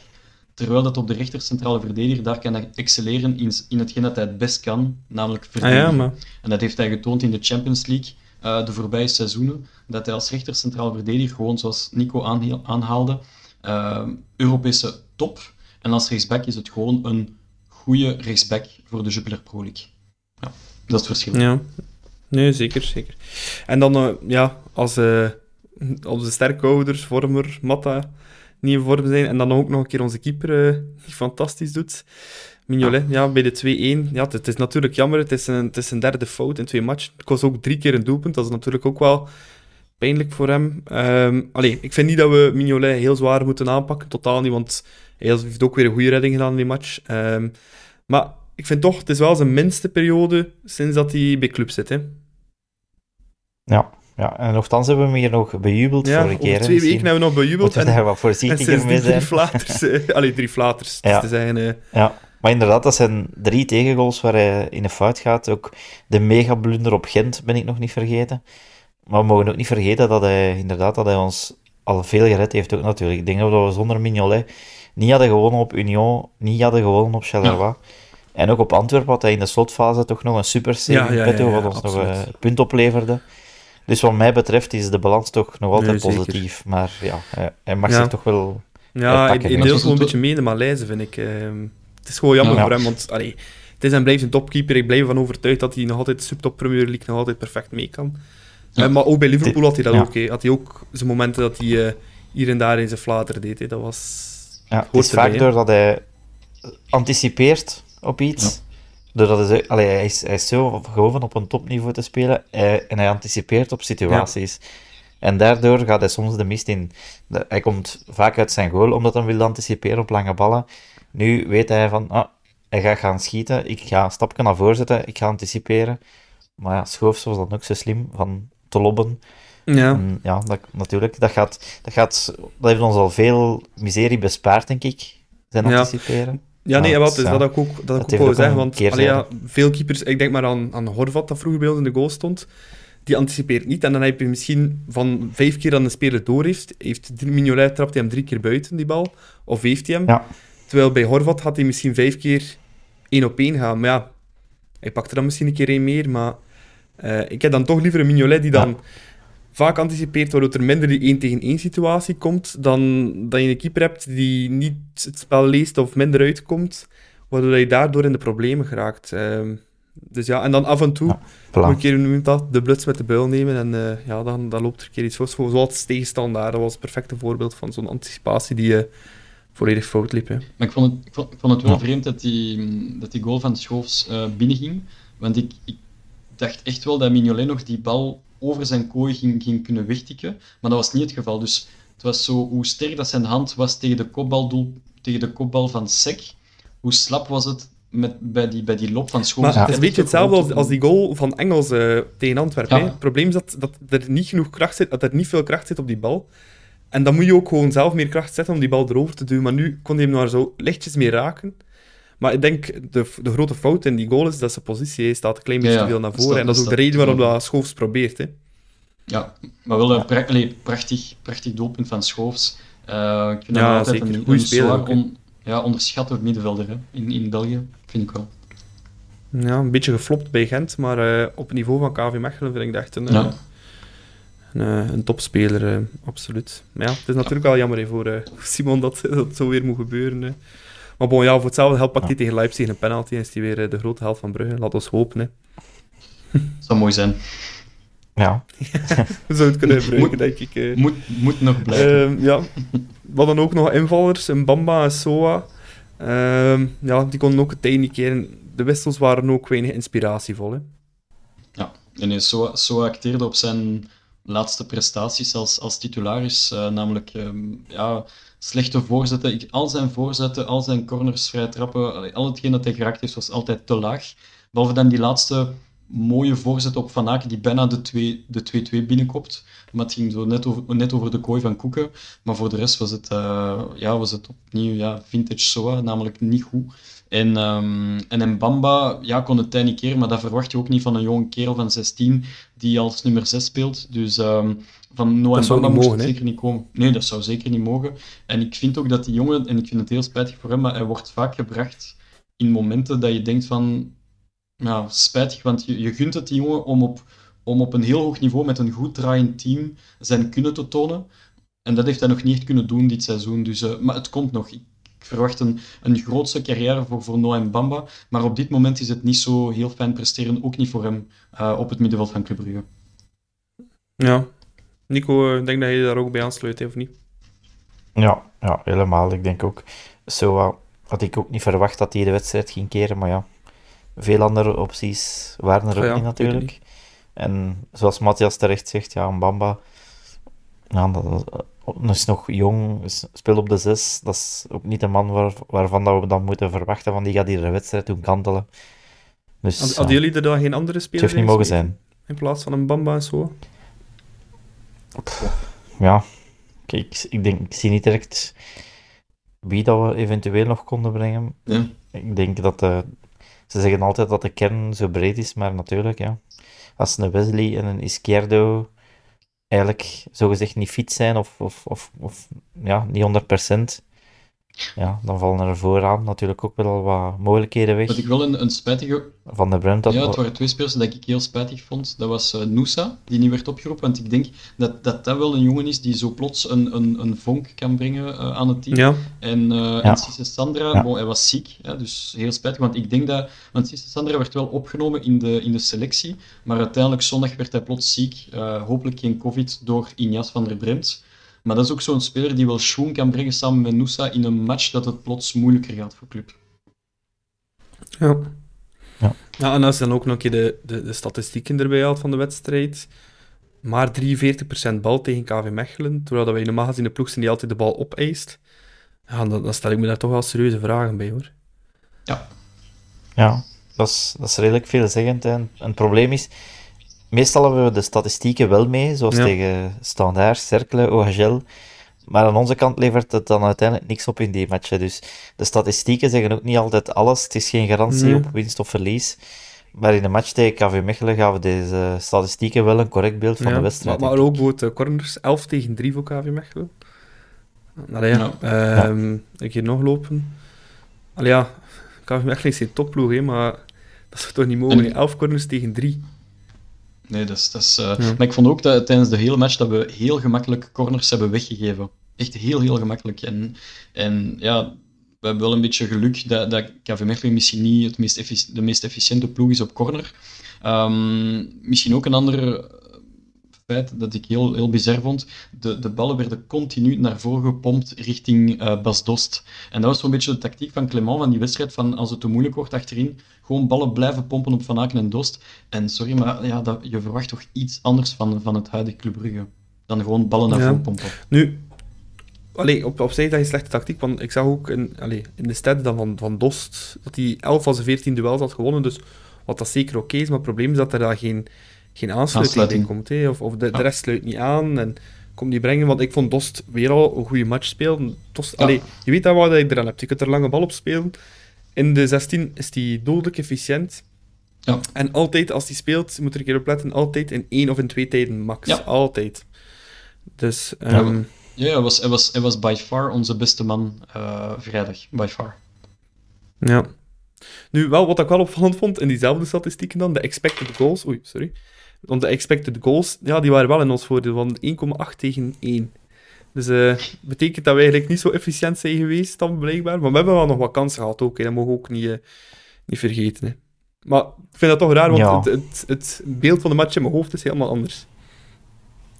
Terwijl dat op de rechter centrale verdediger, daar kan hij excelleren in, in hetgeen dat hij het best kan, namelijk ah verdedigen. ja, maar En dat heeft hij getoond in de Champions League eh, de voorbije seizoenen. Dat hij als rechter centraal verdediger, gewoon zoals Nico aanhaalde, eh, Europese top. En als rechtsback is het gewoon een goede rechtsback voor de Jupiler Pro League. Ja, dat is het verschil. Ja, nee, zeker, zeker. En dan, eh, ja, als eh, onze sterke ouders, Vormer, Matta, niet in vorm zijn, en dan ook nog een keer onze keeper, eh, die fantastisch doet. Mignolet, ja, bij de 2-1. Ja, het, is natuurlijk jammer, het is, een, het is een derde fout in twee matchen. Het kost ook drie keer een doelpunt, dat is natuurlijk ook wel pijnlijk voor hem. Allee, ik vind niet dat we Mignolet heel zwaar moeten aanpakken, totaal niet, want hij heeft ook weer een goede redding gedaan in die match. Ehm, maar ik vind toch, het is wel zijn minste periode sinds dat hij bij club zit. Hè. Ja, Ja, en nogthans hebben we hem hier nog bejubeld Ja, vorige keer. twee weken hebben we nog bejubeld. Moeten we En, daar wat voorzichtiger mee die drie zijn. flaters... eh, allee, drie flaters, Ja. te zeggen. eh. Ja, maar inderdaad, dat zijn drie tegengoals waar hij in de fout gaat. Ook de mega-blunder op Gent ben ik nog niet vergeten. Maar we mogen ook niet vergeten dat hij, inderdaad, dat hij ons al veel gered heeft ook natuurlijk. Ik denk dat we zonder Mignolet niet hadden gewonnen op Union, niet hadden gewonnen op Charleroi. En ook op Antwerpen had hij in de slotfase toch nog een super save Ja, wat ons nog absoluut. eh, punt opleverde. Dus wat mij betreft is de balans toch nog altijd Nee, positief. Maar ja, hij, hij mag Ja. zich toch wel... Ja, deelt Maar gewoon een beetje mee in de vind ik. Ehm, het is gewoon jammer Ja. voor hem, want allee, het is en blijft een topkeeper. Ik blijf ervan overtuigd dat hij nog altijd subtop Premier League nog altijd perfect mee kan. Ja. Eh, maar ook bij Liverpool had hij dat Ja. ook. Had hij ook zijn momenten dat hij eh, hier en daar in zijn flater deed. Dat was... Ja, het is erbij, vaak hè. doordat hij anticipeert op iets. Doordat hij, allee, hij, is, hij is zo op een topniveau te spelen hij- en hij anticipeert op situaties. En daardoor gaat hij soms de mist in. De- hij komt vaak uit zijn goal omdat hij wil anticiperen op lange ballen. Nu weet hij van, ah, hij gaat gaan schieten, ik ga een stapje naar voren zetten, ik ga anticiperen. Maar ja, Schoofs was dan ook zo slim van te lobben. Ja. En ja, dat, natuurlijk. Dat, gaat, dat, gaat, dat heeft ons al veel miserie bespaard, denk ik. Zijn Ja. anticiperen. Ja, nee, wat, dus dat ik ook, dat ik ook zeggen. Want allee, ja, veel keepers, ik denk maar aan, aan Horvat, dat vroeger bij ons in de goal stond, die anticipeert niet. En dan heb je misschien van vijf keer dat een speler door heeft, heeft Mignolet trapt hij hem drie keer buiten, die bal. Of heeft hij hem. Ja. Terwijl bij Horvat had hij misschien vijf keer één op één gaan. Maar ja, hij pakte dan misschien een keer één meer. Maar eh, ik heb dan toch liever een Mignolet die dan Ja. Vaak anticipeert, waardoor er minder die één tegen één situatie komt, dan dat je een keeper hebt die niet het spel leest of minder uitkomt, waardoor je daardoor in de problemen geraakt. Ehm, dus ja, en dan af en toe, Ja, een keer noemt dat, de bluts met de buil nemen en eh, ja, dan, dan loopt er een keer iets los. Zoals tegenstander, dat was het perfecte voorbeeld van zo'n anticipatie die eh, volledig fout liep. Hè. Maar ik vond het, ik vond, ik vond het wel Ja. vreemd dat die, dat die goal van Schoofs eh binnenging. Want ik, ik dacht echt wel dat Mignolet nog die bal over zijn kooi ging, ging kunnen wegtikken. Maar dat was niet het geval. Dus het was zo, hoe sterk dat zijn hand was tegen de kopbaldoel, tegen de kopbal van Sek, hoe slap was het met, bij, die, bij die loop van Schoofs. Maar het is een beetje hetzelfde als, die goal van Engels eh, tegen Antwerpen. Ja. hè. Het probleem is dat, dat er niet genoeg kracht zit, dat er niet veel kracht zit op die bal. En dan moet je ook gewoon zelf meer kracht zetten om die bal erover te duwen. Maar nu kon hij hem maar zo lichtjes mee raken. Maar ik denk, de, de grote fout in die goal is dat zijn positie hij staat een klein beetje Ja, te veel naar voren. en dat is ook dat de reden waarom dat Schoofs probeert. Hè. Ja, maar wel een pra- prachtig, prachtig doelpunt van Schoofs. Eh, ik vind Ja, altijd zeker. een, een speler zwaar ook, on- ja, onderschatte middenvelder hè, in, in België, vind ik wel. Ja, een beetje geflopt bij Gent, maar eh, op het niveau van KV Mechelen vind ik dat echt een, Ja. eh, een, een topspeler, absoluut. Maar ja, het is natuurlijk wel jammer hè, voor Simon dat, dat zo weer moet gebeuren. Maar bon, ja, voor hetzelfde geld pakt hij tegen Leipzig een penalty en is hij weer eh, de grote held van Brugge. Laat ons hopen. Hè. zou mooi zijn. Ja. We zouden het kunnen gebruiken, Moet- denk ik. eh. Moet, moet nog blijven. Ehm, ja. We hadden ook nog invallers, een Bamba en Soa. Ehm, ja, die konden ook het tij niet keren. De wissels waren ook weinig inspiratievol. Hè. Ja, en hij zo, zo acteerde op zijn laatste prestaties als, als titularis, eh, namelijk ehm, ja, slechte voorzetten. Ik, al zijn voorzetten, al zijn corners, vrije trappen, al hetgeen dat hij geraakt heeft, was altijd te laag. Behalve dan die laatste mooie voorzet op Van Aken, die bijna de 2 de 2-2 binnenkopt. Maar het ging zo net over, net over de kooi van Koeken. Maar voor de rest was het, eh, ja, was het opnieuw ja, vintage Soa, namelijk niet goed. En, ehm en Mbamba ja, kon het tij niet keren, maar dat verwacht je ook niet van een jonge kerel van 16 die als nummer 6 speelt. Dus ehm, van Noah Dat niet moest mogen, zeker niet komen. Nee, dat zou zeker niet mogen. En ik vind ook dat die jongen, en ik vind het heel spijtig voor hem, maar hij wordt vaak gebracht in momenten dat je denkt van, ja, spijtig, want je, je gunt het die jongen om op, om op een heel hoog niveau met een goed draaiend team zijn kunnen te tonen. En dat heeft hij nog niet echt kunnen doen dit seizoen. Dus, eh, maar het komt nog. Ik verwacht een, een grootste carrière voor, voor Noah Mbamba. Maar op dit moment is het niet zo heel fijn presteren, ook niet voor hem, eh, op het middenveld van Club Brugge. Ja. Nico, eh, ik denk dat je daar ook bij aansluit, of niet? Ja, ja, helemaal. Ik denk ook. Zo uh, had ik ook niet verwacht dat hij de wedstrijd ging keren, maar ja. Veel andere opties waren er ook Ah ja, niet natuurlijk. En zoals Matthias terecht zegt, ja, Mbamba ja, dat dat is nog jong, speelt op de zes. Dat is ook niet een man waar, waarvan dat we dan moeten verwachten van die gaat hier de wedstrijd doen kantelen. Dus Had- ja, Hadden jullie er dan geen andere het spelers heeft niet in mogen zijn. In plaats van een Bamba en zo? Ja, kijk, ik, denk, ik zie niet direct wie dat we eventueel nog konden brengen. Ja. Ik denk dat de, ze zeggen altijd dat de kern zo breed is, maar natuurlijk, ja. Als een Wesley en een Izquierdo eigenlijk zogezegd niet fit zijn of, of, of, of ja, niet 100%, ja, dan vallen er vooraan natuurlijk ook wel wat mogelijkheden weg. Wat ik wel een, een spijtige... Van de Brunt dat Ja, het waren twee spelers dat ik heel spijtig vond. Dat was uh, Noosa, die niet werd opgeroepen. Want ik denk dat, dat dat wel een jongen is die zo plots een, een, een vonk kan brengen uh, aan het team. Ja. En, uh, Ja. en Cisse Sandra, Ja. bon, hij was ziek, hè, dus heel spijtig. Want ik denk dat... Want Cisse Sandra werd wel opgenomen in de, in de selectie. Maar uiteindelijk zondag werd hij plots ziek. Uh, hopelijk geen covid door Injas van der Bremt. Maar dat is ook zo'n speler die wel schoen kan brengen samen met Noosa in een match dat het plots moeilijker gaat voor club. Ja. Ja. ja, en als je dan ook nog een keer de, de, de statistieken erbij haalt van de wedstrijd. Maar 43% bal tegen KV Mechelen, terwijl dat wij normaal gezien de ploeg zijn die altijd de bal opeist. Ja, dan, dan stel ik me daar toch wel serieuze vragen bij, hoor. Ja, dat is, dat is redelijk veelzeggend. hè. En het probleem is, meestal hebben we de statistieken wel mee, zoals Ja. tegen Standaard, Cercle, OHL. Maar aan onze kant levert het dan uiteindelijk niks op in die matchen. Dus de statistieken zeggen ook niet altijd alles. Het is geen garantie Nee. op winst of verlies. Maar in de match tegen KV Mechelen gaven deze statistieken wel een correct beeld van Ja, de wedstrijd. Maar, maar ook de corners, 11 tegen 3 voor KV Mechelen. Allee, ja. Ja. ehm, Ik hier nog lopen. Allee, ja, KV Mechelen is geen topploeg, hè, maar dat is toch niet mogelijk. En- 11 corners tegen 3. Nee, dat is... Dat is eh, Ja. Maar ik vond ook dat tijdens de hele match dat we heel gemakkelijk corners hebben weggegeven. Echt heel, heel gemakkelijk. En, en ja, we hebben wel een beetje geluk dat, dat KV Mechelen misschien niet het meest de meest efficiënte ploeg is op corner. Ehm, misschien ook een ander feit dat ik heel, heel bizar vond. De, de ballen werden continu naar voren gepompt richting eh Bas Dost. En dat was zo'n beetje de tactiek van Clement van die wedstrijd, van als het te moeilijk wordt achterin, gewoon ballen blijven pompen op Van Aken en Dost. En sorry, maar ja, dat, je verwacht toch iets anders van, van het huidige Club Brugge dan gewoon ballen naar Ja. voren pompen. Nu, allee, op, op zich dat is slechte tactiek, want ik zag ook in, allee, in de stats dan van, van Dost dat hij 11 van zijn 14 duels had gewonnen, dus wat dat zeker oké is, maar het probleem is dat er daar geen, geen aansluiting, Aansluiting. in komt. Hè, of of de, de Ja. rest sluit niet aan en komt niet brengen, want ik vond Dost weer al een goede match spelen. Dost, Ja. allee, je weet dan wat je eraan hebt, je kunt er lange bal op spelen. In de 16 is hij dodelijk efficiënt. Ja. En altijd, als hij speelt, moet er een keer op letten, altijd in één of in twee tijden max. Ja. Altijd. Dus, ehm, Ja, hij was, hij, was, hij was by far onze beste man eh, vrijdag. By far. Ja. Nu, wel, wat ik wel opvallend vond in diezelfde statistieken dan, de expected goals. Oei, sorry. Want de expected goals, ja, die waren wel in ons voordeel, van 1,8 tegen 1. Dus eh betekent dat we eigenlijk niet zo efficiënt zijn geweest dan blijkbaar. Maar we hebben wel nog wat kansen gehad ook, hè. dat mogen we ook niet, eh, niet vergeten. Hè. Maar ik vind dat toch raar, want Ja. het, het, het beeld van de match in mijn hoofd is helemaal anders.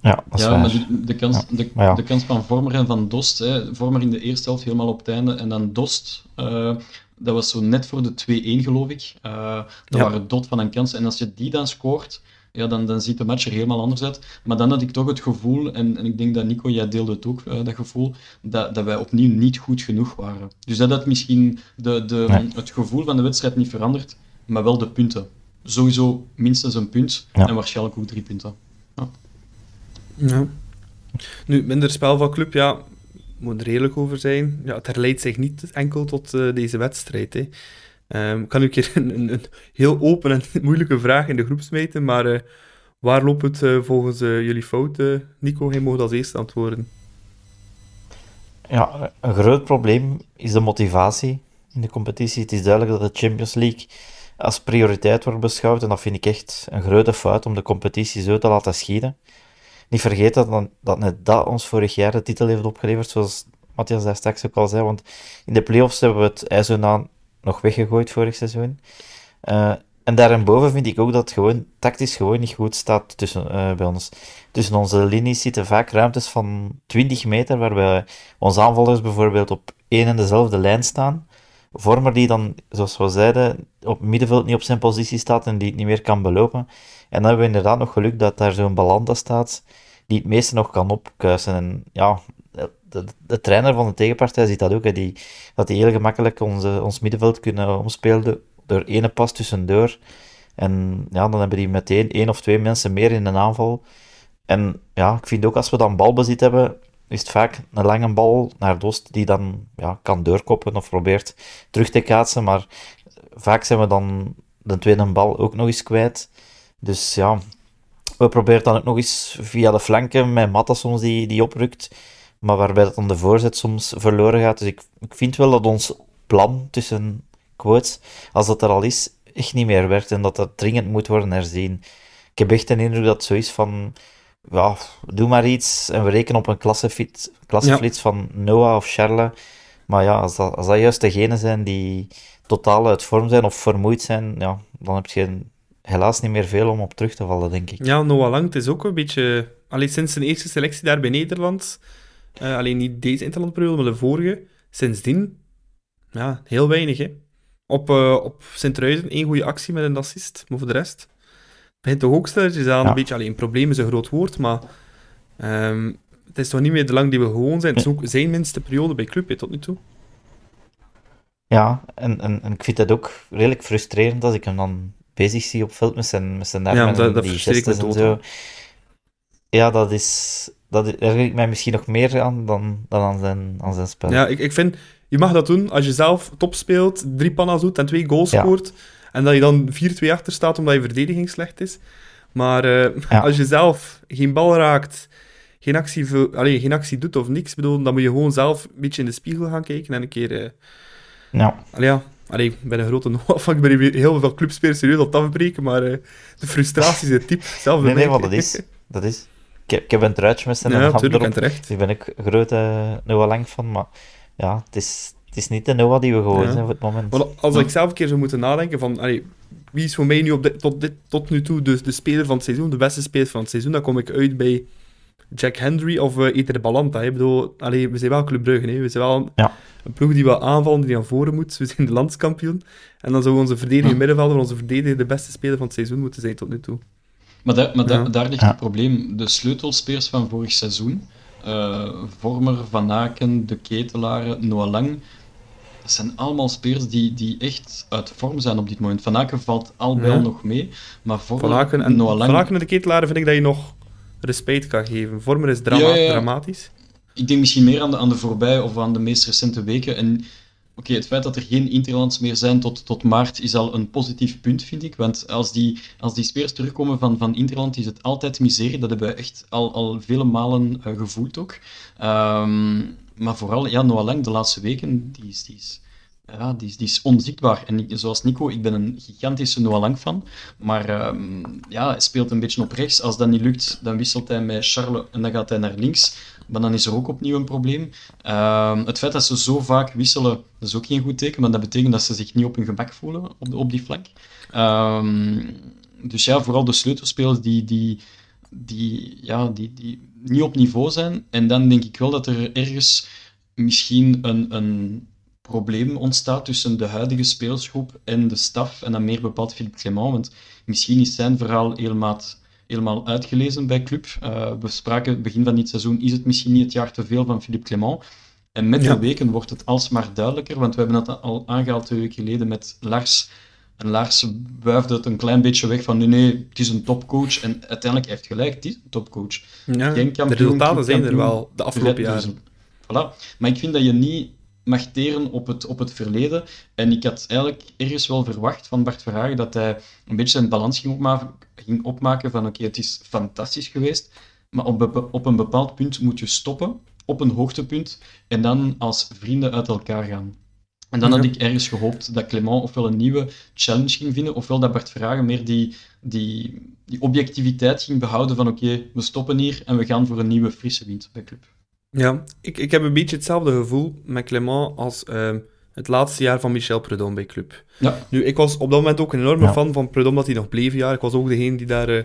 Ja, dat is Ja, waar. maar de, de, kans, de, Maar ja. de kans van Vormer en van Dost, hè, Vormer in de eerste helft helemaal op het einde, en dan Dost, eh, dat was zo net voor de 2-1 geloof ik. Eh, dat Ja. waren dot van een kans, en als je die dan scoort, ja, dan, dan ziet de match er helemaal anders uit. Maar dan had ik toch het gevoel, en, en ik denk dat Nico, jij deelde het ook, eh, dat gevoel, dat, dat wij opnieuw niet goed genoeg waren. Dus dat had misschien de, de, Nee. het gevoel van de wedstrijd niet veranderd, maar wel de punten. Sowieso minstens een punt, Ja. en waarschijnlijk ook drie punten. Ja. Nu, minder spel van club, ja, moet er eerlijk over zijn. Ja, het herleidt zich niet enkel tot eh, deze wedstrijd. Hè. Ik kan u een keer een, een, heel open en moeilijke vraag in de groep smijten, maar eh, waar loopt het eh, volgens eh, jullie fout? Nico, jij mag als eerste antwoorden. Ja, een groot probleem is de motivatie in de competitie. Het is duidelijk dat de Champions League als prioriteit wordt beschouwd. En dat vind ik echt een grote fout om de competitie zo te laten schieten. Niet vergeten dat, dat net dat ons vorig jaar de titel heeft opgeleverd, zoals Matthias daar straks ook al zei. Want in de playoffs hebben we het IJzernaam nog weggegooid vorig seizoen. Eh, en daarboven vind ik ook dat het gewoon tactisch gewoon niet goed staat tussen, eh, bij ons. Tussen onze linies zitten vaak ruimtes van 20 meter, waarbij onze aanvallers bijvoorbeeld op één en dezelfde lijn staan. Vormer die dan, zoals we zeiden, op middenveld niet op zijn positie staat en die het niet meer kan belopen. En dan hebben we inderdaad nog geluk dat daar zo'n Balanta staat, die het meeste nog kan opkuisen. En ja, de, de, de trainer van de tegenpartij ziet dat ook, hè, die, dat die heel gemakkelijk onze, ons middenveld kunnen omspelen door ene pas tussendoor. En ja, dan hebben die meteen één of twee mensen meer in een aanval. En ja, ik vind ook als we dan balbezit hebben, is het vaak een lange bal naar Dost die dan ja, kan doorkoppen of probeert terug te kaatsen. Maar vaak zijn we dan de tweede bal ook nog eens kwijt. Dus ja, we proberen dan ook nog eens via de flanken met Matta soms die, die oprukt. Maar waarbij dat dan de voorzet soms verloren gaat. Dus ik, ik vind wel dat ons plan tussen quotes, als dat er al is, echt niet meer werkt. En dat dat dringend moet worden herzien. Ik heb echt een indruk dat het zo is van ja, doe maar iets en we rekenen op een klasseflits, klasseflits van Noah of Charles. Maar ja, als dat, als dat juist degenen zijn die totaal uit vorm zijn of vermoeid zijn, ja, dan heb je helaas niet meer veel om op terug te vallen, denk ik. Ja, Noah Lang, het is ook een beetje... Alleen sinds zijn eerste selectie daar bij Nederland, uh, alleen niet deze interlandperiode, maar de vorige, sindsdien, ja, heel weinig, hè. Op, uh, op Sint-Truiden, één goede actie met een assist, maar voor de rest begint toch ook stelletjes aan. Ja. Een beetje, alleen probleem is een groot woord, maar um, het is toch niet meer de lang die we gewoon zijn. Het is ook zijn minste periode bij club, tot nu toe. Ja, en, en, en ik vind dat ook redelijk frustrerend als ik hem dan bezig zie op veld met zijn, met zijn armen ja, dat, dat die gestes en zo. Ja, dat is... Dat erger ik mij misschien nog meer aan dan, dan aan, zijn, aan zijn spel. Ja, ik, ik vind... Je mag dat doen als je zelf top speelt, drie panna's doet en twee goals ja. scoort. En dat je dan 4-2 achter staat omdat je verdediging slecht is. Maar uh, als je zelf geen bal raakt, geen actie, allez, geen actie doet of niks, bedoel, dan moet je gewoon zelf een beetje in de spiegel gaan kijken en een keer... Uh, ja. Allee, ja. Allee, ik ben een grote noaf, ik ben heel veel clubspelers serieus op het afbreken, maar uh, de frustratie is het type zelf Nee, nee, want dat is... Dat is. Ik, heb, ik heb een truitje met zijn ja, hand erop. terecht. Daar ben ik een grote Noah Lang van, maar ja, het is, het is niet de Noah die we geworden ja. zijn voor het moment. Als ik zelf een keer zou moeten nadenken van, allee, wie is voor mij nu op dit, tot, dit, tot nu toe de, de speler van het seizoen, de beste speler van het seizoen, dan kom ik uit bij Jack Henry of uh, Eter Balanta. Ik bedoel, allee, we zijn wel Club Brugge, hè. we zijn wel een, ja. een ploeg die wel aanvallen, die naar voren moet. We zijn de landskampioen. En dan zou onze verdediger middenvelder, onze verdediger, de beste speler van het seizoen moeten zijn tot nu toe. Maar, da maar da daar ligt het probleem. De sleutelspelers van vorig seizoen, uh, Vormer, Van Aken, De Ketelaren, Noah Lang, dat zijn allemaal spelers die, die echt uit vorm zijn op dit moment. Van Aken valt al wel nog mee, maar Vormer... Van Aken en, Noah Lang... Van Aken en De Ketelaren vind ik dat je nog respect kan geven. Vormer is drama ja, dramatisch. Ik denk misschien meer aan de, aan de voorbij of aan de meest recente weken. En okay, het feit dat er geen interlands meer zijn tot, tot maart is al een positief punt, vind ik. Want als die, als die spelers terugkomen van, van interland, is het altijd miserie. Dat hebben we echt al, al vele malen uh, gevoeld ook. Um, maar vooral, ja, Noah Lang de laatste weken, die is, die is, ja, die is, die is onzichtbaar. En zoals Nico, ik ben een gigantische Noah Lang fan. Maar um, ja, hij speelt een beetje op rechts. Als dat niet lukt, dan wisselt hij met Charles en dan gaat hij naar links. Maar dan is er ook opnieuw een probleem. Um, het feit dat ze zo vaak wisselen, dat is ook geen goed teken. Maar dat betekent dat ze zich niet op hun gemak voelen op, op die flank. Um, dus ja, vooral de sleutelspelers die, die, die, ja, die, die niet op niveau zijn. En dan denk ik wel dat er ergens misschien een, een probleem ontstaat tussen de huidige spelersgroep en de staf, en dan meer bepaald Philippe Clement, want misschien is zijn verhaal helemaal, helemaal uitgelezen bij club. Uh, we spraken begin van dit seizoen, is het misschien niet het jaar te veel van Philippe Clement? En met ja. de weken wordt het alsmaar duidelijker, want we hebben dat al aangehaald twee weken geleden met Lars. En Lars wuifde het een klein beetje weg van nee, nee, het is een topcoach. En uiteindelijk heeft gelijk, het is een topcoach. Ja, Geen kampioen, de resultaten zijn er wel de afgelopen jaren. Voilà. Maar ik vind dat je niet mag teren op het, op het verleden. En ik had eigenlijk ergens wel verwacht van Bart Verhagen dat hij een beetje zijn balans ging opmaken, ging opmaken van oké, okay, het is fantastisch geweest, maar op, op een bepaald punt moet je stoppen, op een hoogtepunt, en dan als vrienden uit elkaar gaan. En dan had ik ergens gehoopt dat Clement ofwel een nieuwe challenge ging vinden, ofwel dat Bart Verhagen meer die, die, die objectiviteit ging behouden van oké, okay, we stoppen hier en we gaan voor een nieuwe frisse wind bij club. Ja, ik, ik heb een beetje hetzelfde gevoel met Clement als uh, het laatste jaar van Michel Prudhomme bij club. Ja. Nu, ik was op dat moment ook een enorme ja. fan van Prudhomme, dat hij nog bleef jaar. Ik was ook degene die daar, uh,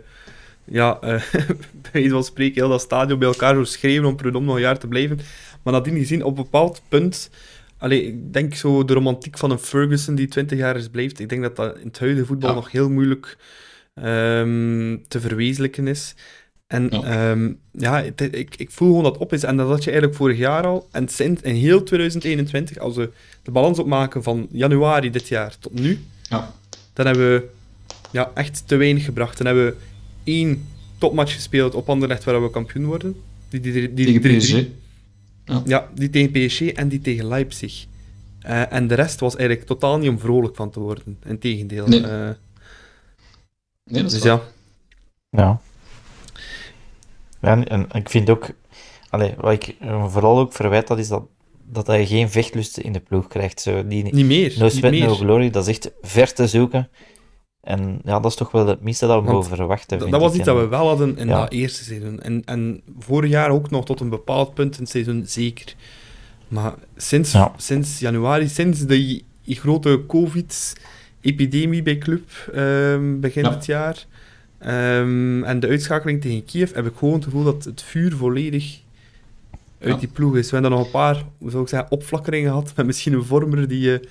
ja, uh, bij wijze van spreken, heel dat stadion bij elkaar zou schreeuwen om Prudhomme nog een jaar te blijven. Maar nadien gezien, op een bepaald punt... Allee, ik denk zo de romantiek van een Ferguson die 20 jaar is blijft. Ik denk dat dat in het huidige voetbal ja. nog heel moeilijk um, te verwezenlijken is. En ja, um, ja het, ik, ik voel gewoon dat op is. En dat had je eigenlijk vorig jaar al. En sinds in heel 2021, als we de balans opmaken van januari dit jaar tot nu, ja. dan hebben we ja, echt te weinig gebracht. Dan hebben we één topmatch gespeeld op Anderlecht waar we kampioen worden. Die, die, die, Tegen die- PSG. die- Ja, die tegen PSG en die tegen Leipzig. Eh, en de rest was eigenlijk totaal niet om vrolijk van te worden. Integendeel. Nee. Eh, Nee, dat is dus waar. ja. Ja. ja en, en ik vind ook, allee, wat ik eh, vooral ook verwijt, dat is dat, dat hij geen vechtlusten in de ploeg krijgt. Zo, die, Niet meer. no niet sweat, meer. no glory, dat is echt ver te zoeken. En ja, dat is toch wel het minste dat we Want mogen verwachten. Dat, was iets dat we wel hadden in Ja. dat eerste seizoen. En, en vorig jaar ook nog tot een bepaald punt in het seizoen zeker. Maar sinds, Ja. sinds januari, sinds die, die grote COVID-epidemie bij club ehm, begin Ja. het jaar ehm, en de uitschakeling tegen Kiev, heb ik gewoon het gevoel dat het vuur volledig uit Ja. die ploeg is. We hebben dan nog een paar, hoe zou ik zeggen, opflakkeringen gehad met misschien een vormer die eh,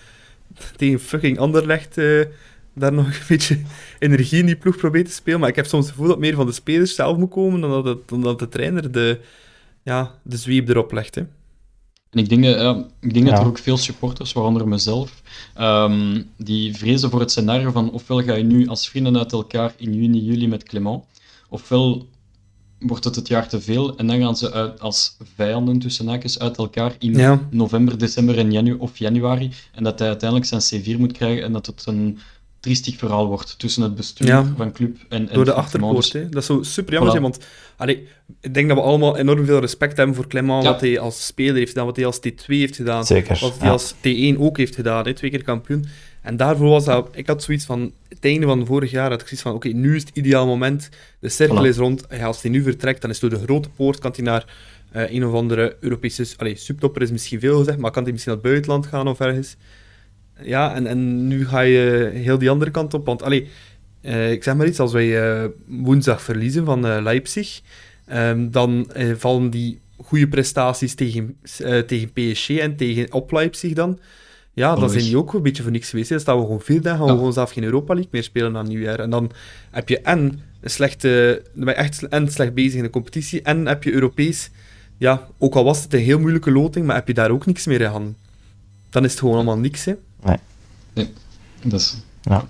tegen fucking Anderlecht eh, daar nog een beetje energie in die ploeg probeert te spelen. Maar ik heb soms het gevoel dat meer van de spelers zelf moet komen dan dat, het, dan dat de trainer de, ja, de zweep erop legt. Hè. En ik denk, dat, ja, ik denk dat er ook veel supporters, waaronder mezelf, ehm, die vrezen voor het scenario van ofwel ga je nu als vrienden uit elkaar in juni, juli met Clement, ofwel wordt het het jaar te veel en dan gaan ze uit, als vijanden tussen haakjes uit elkaar in Ja. november, december en janu of januari en dat hij uiteindelijk zijn C4 moet krijgen en dat het een triestig verhaal wordt tussen het bestuur Ja. van club en, en Door de achterpoort. Hè. Dat is zo super jammer, Voilà. zijn, want allee, ik denk dat we allemaal enorm veel respect hebben voor Clement, Ja. wat hij als speler heeft gedaan, wat hij als T2 heeft gedaan, Zeker. wat hij ja. als T1 ook heeft gedaan, hè, twee keer kampioen. En daarvoor was dat, ik had zoiets van, het einde van vorig jaar had ik zoiets van, oké, nu is het ideaal moment, de cirkel Voilà. is rond, ja, als hij nu vertrekt, dan is door de grote poort, kan hij naar eh, een of andere Europese, allee, subtopper is misschien veel gezegd, maar kan hij misschien naar het buitenland gaan of ergens. Ja, en, en nu ga je heel die andere kant op, want allee, eh, ik zeg maar iets, als wij eh, woensdag verliezen van Leipzig, ehm, dan vallen die goede prestaties tegen, tegen PSG en tegen op Leipzig dan. Ja, dan Logisch. zijn die ook een beetje voor niks geweest. hè. Dan staan we gewoon vierde, dan gaan we Ja. gewoon zelf geen Europa League meer spelen na nieuwjaar. En dan heb je en een slechte, dan ben je echt en slecht bezig in de competitie, en heb je Europees, ja, ook al was het een heel moeilijke loting, maar heb je daar ook niks meer in handen. Dan is het gewoon allemaal niks, hè. Dus, Ja.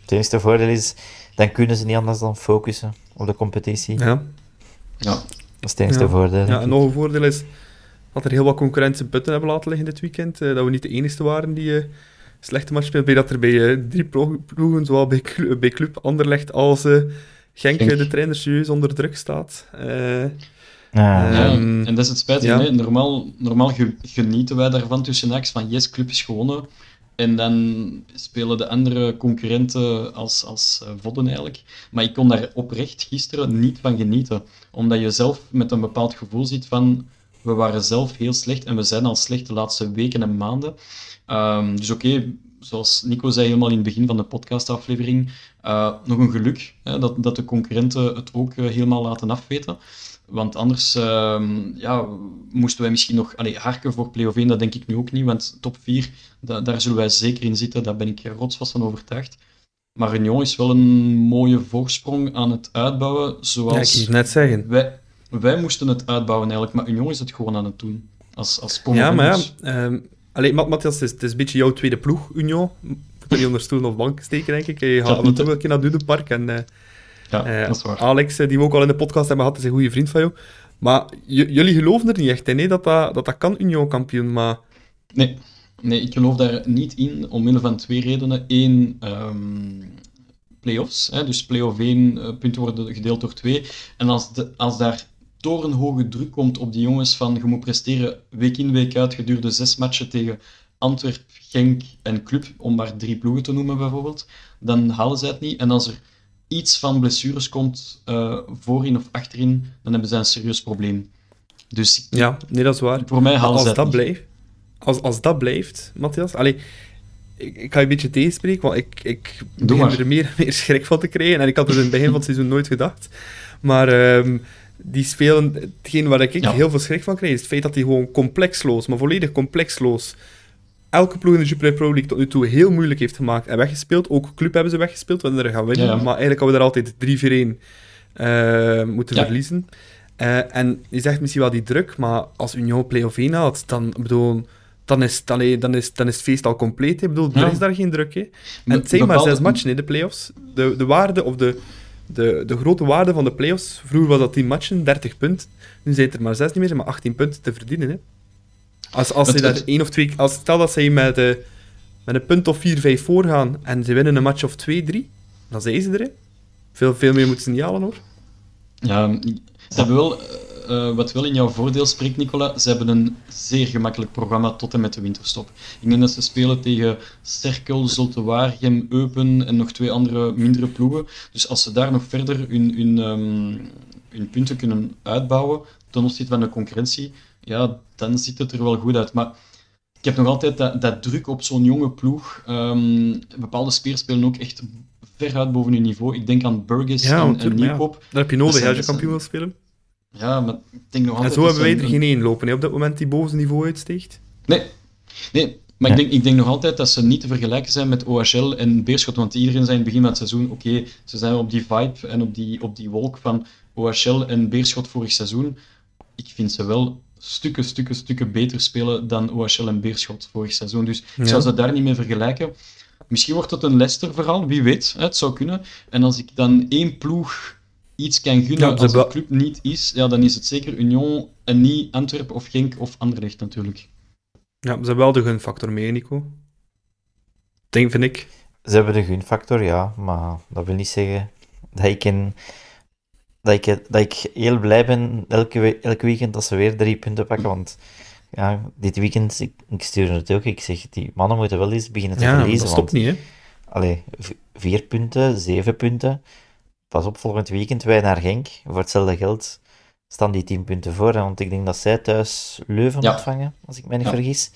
Het enige voordeel is, dan kunnen ze niet anders dan focussen op de competitie. Ja. ja. Dat is het enige Ja. voordeel. Ja, en nog een voordeel is dat er heel wat concurrentie putten hebben laten liggen dit weekend. eh, dat we niet de enige waren die eh, slechte match speelden. Dat er bij eh, drie plo- ploegen, zowel bij, Clu- bij Club Anderlecht als Genk, Genk. de trainer serieus onder druk staat. Eh, Ja, Ja, Ehm, en dat is het spijtige. ja. Normaal, normaal ge- genieten wij daarvan tussen haakjes van yes, club is gewonnen. En dan spelen de andere concurrenten als, als vodden eigenlijk. Maar ik kon daar oprecht gisteren niet van genieten. Omdat je zelf met een bepaald gevoel zit van we waren zelf heel slecht en we zijn al slecht de laatste weken en maanden. Ehm, dus oké, zoals Nico zei helemaal in het begin van de podcastaflevering, eh, nog een geluk hè, dat, dat de concurrenten het ook eh, helemaal laten afweten. Want anders ehm, ja, moesten wij misschien nog allee, harken voor play-off 1, dat denk ik nu ook niet, want top 4, da- daar zullen wij zeker in zitten, daar ben ik rotsvast van overtuigd. Maar Union is wel een mooie voorsprong aan het uitbouwen, ja, ik zoals ging het net zeggen. wij, wij moesten het uitbouwen eigenlijk, maar Union is het gewoon aan het doen. Als, als Ja, maar ja. allee, Ma- Matthias, het is, het is een beetje jouw tweede ploeg, Union. Je moet niet onder stoelen of banken steken, denk ik. Je gaat hè. wel een keer naar Dudenpark. En, eh, Ja, Eh, dat is waar. Alex, eh, die we ook al in de podcast hebben gehad, is een goede vriend van jou. Maar jullie geloven er niet echt in, hè, dat, dat, dat dat kan Union kampioen. Maar Nee, nee, ik geloof daar niet in, omwille van twee redenen. Eén, ehm play-offs. Hè, dus play-off 1, eh, punten worden gedeeld door twee. En als, de, als daar torenhoge druk komt op die jongens van je moet presteren week in, week uit gedurende zes matchen tegen Antwerp, Genk en Club, om maar drie ploegen te noemen bijvoorbeeld, dan halen zij het niet. En als er iets van blessures komt, eh, voorin of achterin, dan hebben zij een serieus probleem. Dus ja, nee, dat is waar. voor mij halen als zij dat niet. blijft, als, als dat blijft, Matthias, allee, ik, ik ga je een beetje tegenspreken, want ik, ik Doe begin maar. er meer en meer schrik van te krijgen. En ik had het in het begin van het seizoen nooit gedacht. Maar ehm, die spelen, hetgeen waar ik Ja. heel veel schrik van krijg, is het feit dat die gewoon complexloos, maar volledig complexloos, elke ploeg in de Jupiler Pro League tot nu toe heel moeilijk heeft gemaakt en weggespeeld. Ook Club hebben ze weggespeeld, we er gaan winnen. Ja, ja. Maar eigenlijk hadden we er altijd 3-4-1 eh, moeten verliezen. Eh, en je zegt misschien wel die druk, maar als Union play-off 1 haalt, dan, bedoel, dan, is het, allee, dan, is, dan is het feest al compleet. Ik bedoel, er is daar geen druk. Hè. En het zijn maar zes matchen in de play-offs. De, de waarde of de, de, de grote waarde van de play-offs. Vroeger was dat 10 matchen, 30 punten. Nu zijn het er maar 6 niet meer, maar 18 punten te verdienen. Hè. Als, als ze daar één of twee... Als, stel dat ze met, eh, met een punt of 4, 5 voorgaan en ze winnen een match of 2, 3, dan zijn ze er. Hè. Veel, veel meer moeten ze niet halen, hoor. Ja, ze hebben wel, eh, wat wel in jouw voordeel spreekt, Nicola, ze hebben een zeer gemakkelijk programma tot en met de winterstop. Ik denk dat ze spelen tegen Cerkel, Zulte Waregem, Eupen en nog twee andere mindere ploegen. Dus als ze daar nog verder hun, hun, ehm, hun punten kunnen uitbouwen ten opzichte van de concurrentie, ja, dan ziet het er wel goed uit. Maar ik heb nog altijd dat, dat druk op zo'n jonge ploeg. Ehm, bepaalde spelers spelen ook echt veruit boven hun niveau. Ik denk aan Burgess Ja, en, en ja. Nieuwkoop. Dat heb je nodig zijn- als je kampioen wil spelen. Ja, maar ik denk nog En altijd... zo hebben wij er een- geen één lopen hè, op dat moment die boven niveau uitsteekt. Nee, nee maar Ja. ik, denk, ik denk nog altijd dat ze niet te vergelijken zijn met OHL en Beerschot. Want iedereen zei in het begin van het seizoen, oké, ze zijn op die vibe en op die, op die wolk van OHL en Beerschot vorig seizoen. Ik vind ze wel stukken, stukken, stukken beter spelen dan OHL en Beerschot vorig seizoen. Dus ik zou ze daar niet mee vergelijken. Misschien wordt het een Leicester-verhaal, wie weet. hè, Het zou kunnen. En als ik dan één ploeg iets kan gunnen Ja, als de club niet is, ja, dan is het zeker Union en niet Antwerpen of Genk of Anderlecht natuurlijk. Ja, ze hebben wel de gunfactor mee, Nico. Denk, vind ik. Ze hebben de gunfactor, ja, maar dat wil niet zeggen dat ik, in, dat ik, dat ik heel blij ben elke, we- elk weekend dat ze weer drie punten pakken. Want ja, dit weekend, ik, ik stuur het ook, ik zeg, die mannen moeten wel eens beginnen te Ja, verliezen. dat stopt want, niet, hè. allee, vier punten, zeven punten. Pas op, volgend weekend wij naar Genk. Voor hetzelfde geld staan die tien punten voor. hè, Want ik denk dat zij thuis Leuven Ja. ontvangen, als ik mij niet Ja. vergis.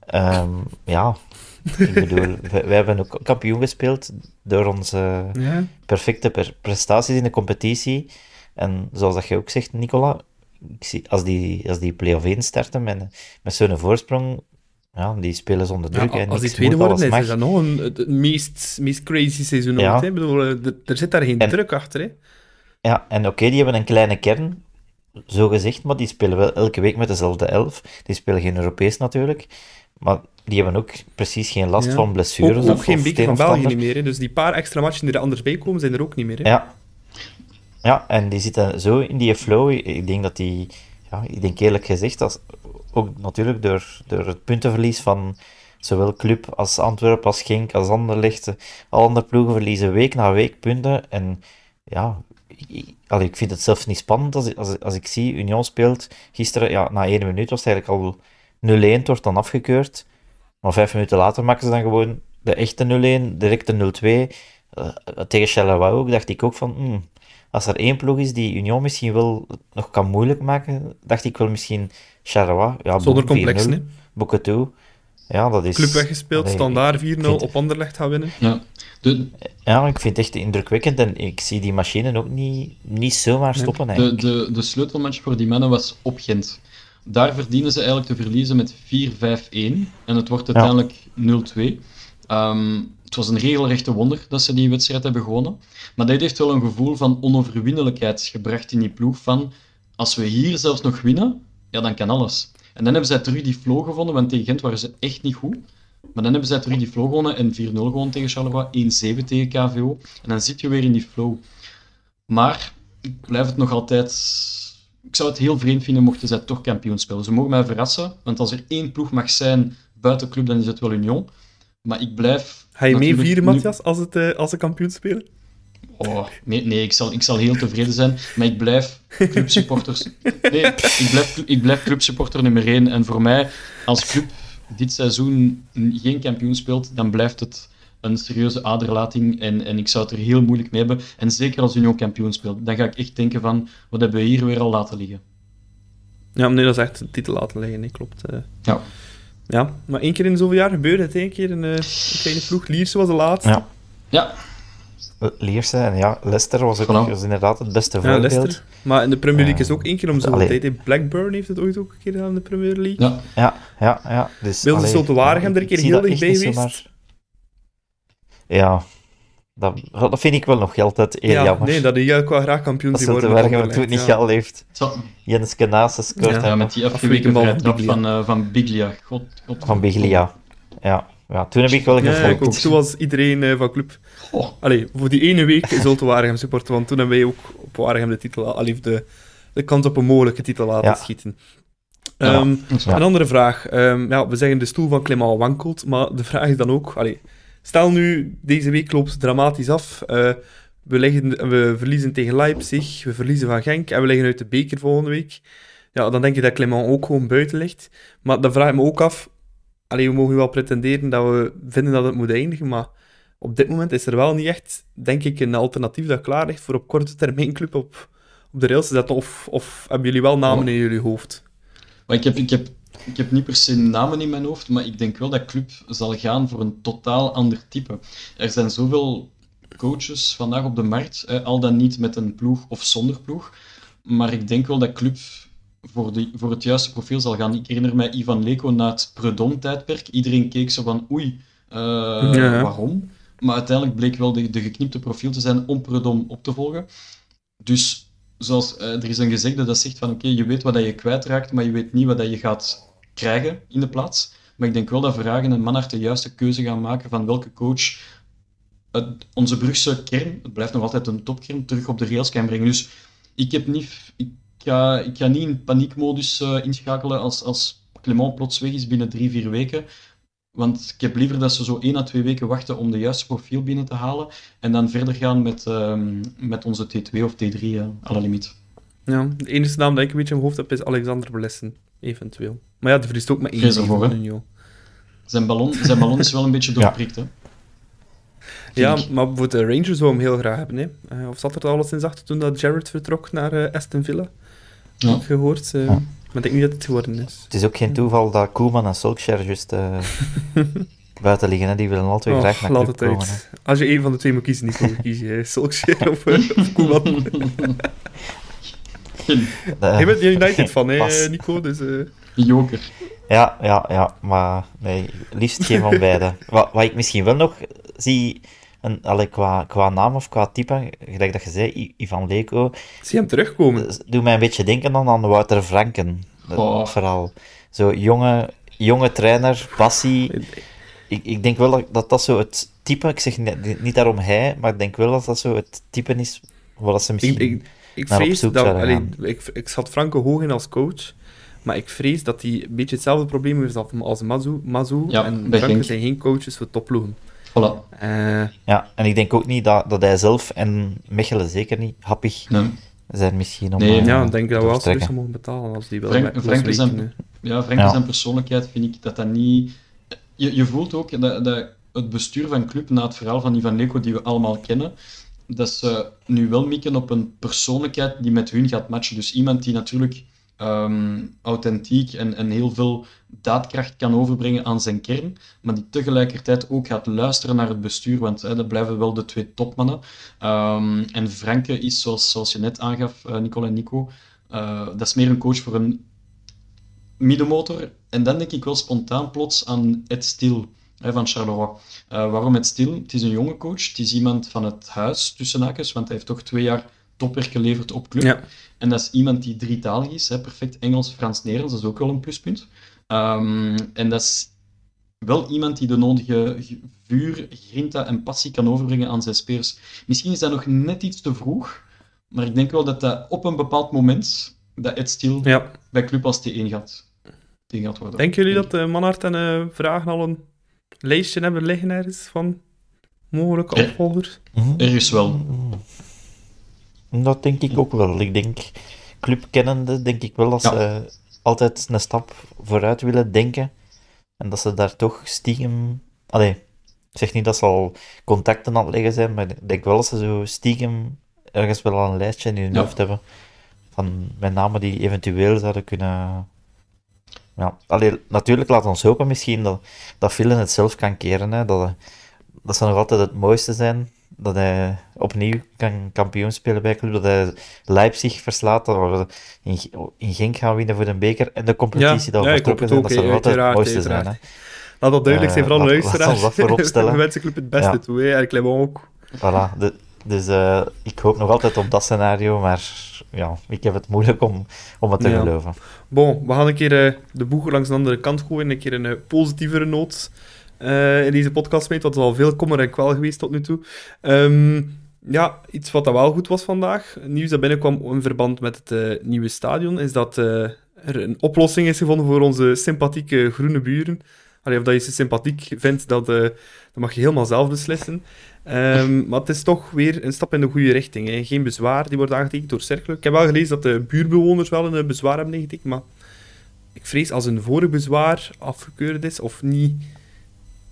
Ehm, ja, ik bedoel, wij, wij hebben ook kampioen gespeeld door onze Ja. perfecte per- prestaties in de competitie. En zoals dat je ook zegt, Nicola, ik zie, als die, als die play-off 1 starten met, met zo'n voorsprong, ja, die spelen zonder druk. Ja, als die tweede moet, worden, is, dat nog een, het meest, meest crazy seizoen Ja. ooit. hè. Bedoel, eh, er, er zit daar geen En- druk achter. Hè. Ja, en oké, die hebben een kleine kern, zo gezegd, maar die spelen wel elke week met dezelfde elf. Die spelen geen Europees natuurlijk, maar die hebben ook precies geen last Ja. van blessures. Ook, ook of, geen beker van België niet meer. Hè. Dus die paar extra matchen die er anders bij komen, zijn er ook niet meer. Hè. Ja. Ja, en die zitten zo in die flow. Ik denk dat die, ja, ik denk eerlijk gezegd, als, ook natuurlijk door, door het puntenverlies van zowel Club als Antwerpen, als Genk, als Anderlecht, alle andere ploegen verliezen week na week punten. En ja, ik, ik, vind het zelfs niet spannend als, als, als ik zie Union speelt. Gisteren, ja, na één minuut was het eigenlijk al 0-1, het wordt dan afgekeurd. Maar vijf minuten later maken ze dan gewoon de echte 0-1, direct de 0-2. Eh, tegen Charleroi ook, dacht ik ook van, hmm, als er één ploeg is die Union misschien wel nog kan moeilijk maken, dacht ik wel misschien Charleroi. Ja, Zonder boem, 4-0, complexen. hè. boeken toe. Ja, dat is... Club weggespeeld, Allee, standaard 4-0, vind- op Anderlecht gaan winnen. Ja. De, Ja, ik vind het echt indrukwekkend en ik zie die machine ook niet, niet zomaar stoppen de, eigenlijk. de, de sleutelmatch voor die mannen was op Gent. Daar verdienen ze eigenlijk te verliezen met 4-5-1. En het wordt uiteindelijk 0-2. Ehm, het was een regelrechte wonder dat ze die wedstrijd hebben gewonnen. Maar dit heeft wel een gevoel van onoverwinnelijkheid gebracht in die ploeg. Van, als we hier zelfs nog winnen, ja, dan kan alles. En dan hebben zij terug die flow gevonden, want tegen Gent waren ze echt niet goed. Maar dan hebben zij terug die flow gewonnen en 4-0 gewonnen tegen Charleroi, 1-7 tegen KVO. En dan zit je weer in die flow. Maar ik blijf het nog altijd... Ik zou het heel vreemd vinden mochten zij toch kampioen spelen. Ze mogen mij verrassen, want als er één ploeg mag zijn buiten club, dan is het wel Union. Maar ik blijf... Ga je mee vieren, Matthias, als, het, eh, als ze kampioen spelen? Oh, nee, nee ik, zal, ik zal heel tevreden zijn, maar ik blijf clubsupporters... Nee, ik blijf, ik blijf clubsupporter nummer één. En voor mij, als club dit seizoen geen kampioen speelt, dan blijft het een serieuze aderlating en, en ik zou het er heel moeilijk mee hebben. En zeker als Union kampioen speelt, dan ga ik echt denken van, wat hebben we hier weer al laten liggen? Ja, nee, dat is echt de titel laten liggen, nee, klopt. eh. Ja. Ja, maar één keer in zoveel jaar gebeurde het. één keer een, eh, een kleine ploeg. Lierse was de laatste. Ja. Ja, Lierse en ja, Leicester was ook was inderdaad het beste Ja, voorbeeld. Leicester. Maar in de Premier League is Eh, ook één keer om zoveel allee. tijd. Blackburn heeft het ooit ook een keer gedaan in de Premier League. ja. Ja, ja, ja. Dus, Wilde Waregem ja, er een keer heel dichtbij geweest? zomaar. Ja, dat, dat vind ik wel nog altijd heel ja, jammer. nee, dat hij ook wel graag kampioen dat worden. Met het toen niet gehaald heeft. Jens Kenaase scoort Ja. ja, met die Afgeweken bal van trap Biglia. van, eh, van Biglia. God, God, van Biglia. Ja, ja, toen heb ik wel Ja, gevolgd. ik ook. Toen was iedereen eh, van club. Allee, voor die ene week zult Waregem supporten, want toen hebben wij ook op Waregem de titel, allee, de, de kans op een mogelijke titel laten Ja. schieten. Ja, Ehm, dat is Ja. Een andere vraag. Ehm, ja, we zeggen de stoel van Clément wankelt, maar de vraag is dan ook... Allee, stel nu, deze week loopt het dramatisch af. Eh, we, we verliezen tegen Leipzig, we verliezen van Genk en we liggen uit de beker volgende week. Ja, dan denk je dat Clément ook gewoon buiten ligt. Maar dan vraag ik me ook af... Allee, we mogen wel pretenderen dat we vinden dat het moet eindigen, maar op dit moment is er wel niet echt, denk ik, een alternatief dat klaar ligt voor op korte termijn club op, op de rails te zetten. Of, of hebben jullie wel namen in jullie hoofd? Maar ik heb, ik, heb, ik heb niet per se namen in mijn hoofd, maar ik denk wel dat club zal gaan voor een totaal ander type. Er zijn zoveel coaches vandaag op de markt, al dan niet met een ploeg of zonder ploeg. Maar ik denk wel dat club voor, de, voor het juiste profiel zal gaan. Ik herinner mij Ivan Leko na het Predom-tijdperk. Iedereen keek zo van, oei, eh, Ja. waarom? Maar uiteindelijk bleek wel de, de geknipte profiel te zijn om Predom op te volgen. Dus zoals eh, er is een gezegde dat zegt van oké, je weet wat dat je kwijtraakt, maar je weet niet wat dat je gaat krijgen in de plaats. Maar ik denk wel dat Vragen en Manhart de juiste keuze gaan maken van welke coach het- onze Brugse kern, het blijft nog altijd een topkern, terug op de rails kan brengen. Dus ik, heb niet, ik, ga, ik ga niet in paniekmodus eh, inschakelen als, als Clement plots weg is binnen drie, vier weken. Want ik heb liever dat ze zo één à twee weken wachten om de juiste profiel binnen te halen en dan verder gaan met, ehm, met onze T2 of T3 eh, la limiet. Ja, de enige naam dat ik een beetje in mijn hoofd heb is Alexander Blessen, eventueel. Maar ja, die verliest ook met één van hè? Union. Zijn ballon, zijn ballon is wel een beetje doorprikt, hè? Ja, Vind ik. maar voor de Rangers zou hem heel graag hebben. Hè. Eh, of zat er alleszins achter toen dat Jared vertrok naar eh, Aston Villa? Ja. Heb ik gehoord. eh, Ja. Maar ik denk niet dat het geworden is. Het is ook geen toeval dat Koeman en Solskjaer juist eh, buiten liggen. Hè. Die willen altijd Oh, graag naar laat club het komen. hè. Als je een van de twee moet kiezen, niet moet kiezen. hè. Solskjaer of, eh, of Koeman. Je bent United van, hè, Pas. Nico? Dus, eh, Joker. Ja, ja, ja, maar nee, liefst geen van beide. Wat, wat ik misschien wel nog zie, een, allee, qua, qua naam of qua type, gelijk dat je zei, Ivan Leko, zie hem terugkomen. dat doet mij een beetje denken dan aan Wouter Franken. Dat Oh. Vooral. Zo jonge, jonge trainer, passie. Ik, ik denk wel dat, dat dat zo het type, ik zeg niet, niet daarom hij, maar ik denk wel dat dat zo het type is waar dat ze misschien... Ik, ik, ik naar op vrees zoek dat... zouden allee, ik, ik zat Franke hoog in als coach, maar ik vrees dat hij een beetje hetzelfde probleem heeft als- Mazu. Mazu Ja, en bij Franke Genk. zijn geen coaches voor topploegen. Voilà. Eh, Ja, en ik denk ook niet dat, dat hij zelf, en Mechelen zeker niet, happig Nee. zijn misschien om... Nee, eh, ja, dan denk ik dat we wel zoiets mogen betalen als die wel Frank- met Frank is een- hè. Ja, Frank Ja. zijn persoonlijkheid vind ik dat dat niet... Je, je voelt ook dat, dat het bestuur van club, na het verhaal van Ivan Leko, die we allemaal kennen, dat ze nu wel mikken op een persoonlijkheid die met hun gaat matchen. Dus iemand die natuurlijk ehm, authentiek en, en heel veel daadkracht kan overbrengen aan zijn kern, maar die tegelijkertijd ook gaat luisteren naar het bestuur, want hè, dat blijven wel de twee topmannen. Ehm, en Franke is, zoals, je net aangaf, eh, Nicole en Nico, eh, dat is meer een coach voor een middenmotor. En dan denk ik wel spontaan plots aan Ed Stil van Charleroi. Eh, waarom Ed Stil? Het is een jonge coach. Het is iemand van het huis, tussen want hij heeft toch twee jaar topwerk geleverd op club. Ja. En dat is iemand die drietalig is, hè, perfect Engels, Frans, Nederlands, dat is ook wel een pluspunt. Ehm, en dat is wel iemand die de nodige vuur, grinta en passie kan overbrengen aan zijn spelers. Misschien is dat nog net iets te vroeg, maar ik denk wel dat dat op een bepaald moment, dat Ed Stil ja. bij Club als T1 gaat, T1 gaat worden. Denken jullie dat uh, Manhart en uh, Vragen al een lijstje hebben liggen ergens van mogelijke opvolgers? Mhm. Ergens wel. Dat denk ik ook wel. Ik denk, club kennende, denk ik wel dat Ja. ze altijd een stap vooruit willen denken. En dat ze daar toch stiekem... Allee, ik zeg niet dat ze al contacten aan het leggen zijn, maar ik denk wel dat ze zo stiekem ergens wel een lijstje in hun Ja. hoofd hebben. Van met namen die eventueel zouden kunnen... Ja, allee, natuurlijk laat ons hopen misschien dat, dat Villen het zelf kan keren. Hè. Dat, dat zou nog altijd het mooiste zijn. Dat hij opnieuw kan kampioen spelen bij club. Dat hij Leipzig verslaat. Dat we in, in Genk gaan winnen voor de beker. En de competitie dat we ja, vertrokken zijn. Dat zou altijd het Uiteraard, mooiste zijn. Hè. Laat dat duidelijk zijn, Eh, vooral de laat- laat luisteraars. ons dat wensen Club het beste Ja. toe, hè. en Clement ook. Voilà. De, dus eh, ik hoop nog altijd op dat scenario. Maar ja, ik heb het moeilijk om, om het te Ja. geloven. Bon, we gaan een keer eh, de boeg langs de andere kant gooien. Een keer een positievere noot. Eh, in deze podcast mee. Het was al veel kommer en kwel geweest tot nu toe. Ehm, ja, iets wat dat wel goed was vandaag. Nieuws dat binnenkwam in verband met het eh, nieuwe stadion, is dat eh, er een oplossing is gevonden voor onze sympathieke groene buren. Allee, of dat je ze sympathiek vindt, dat, dat mag je helemaal zelf beslissen. Ehm, maar het is toch weer een stap in de goede richting. Hè. Geen bezwaar, die wordt aangetekend door Cercle. Ik heb wel gelezen dat de buurbewoners wel een bezwaar hebben ingetikt, maar ik vrees als een vorig bezwaar afgekeurd is of niet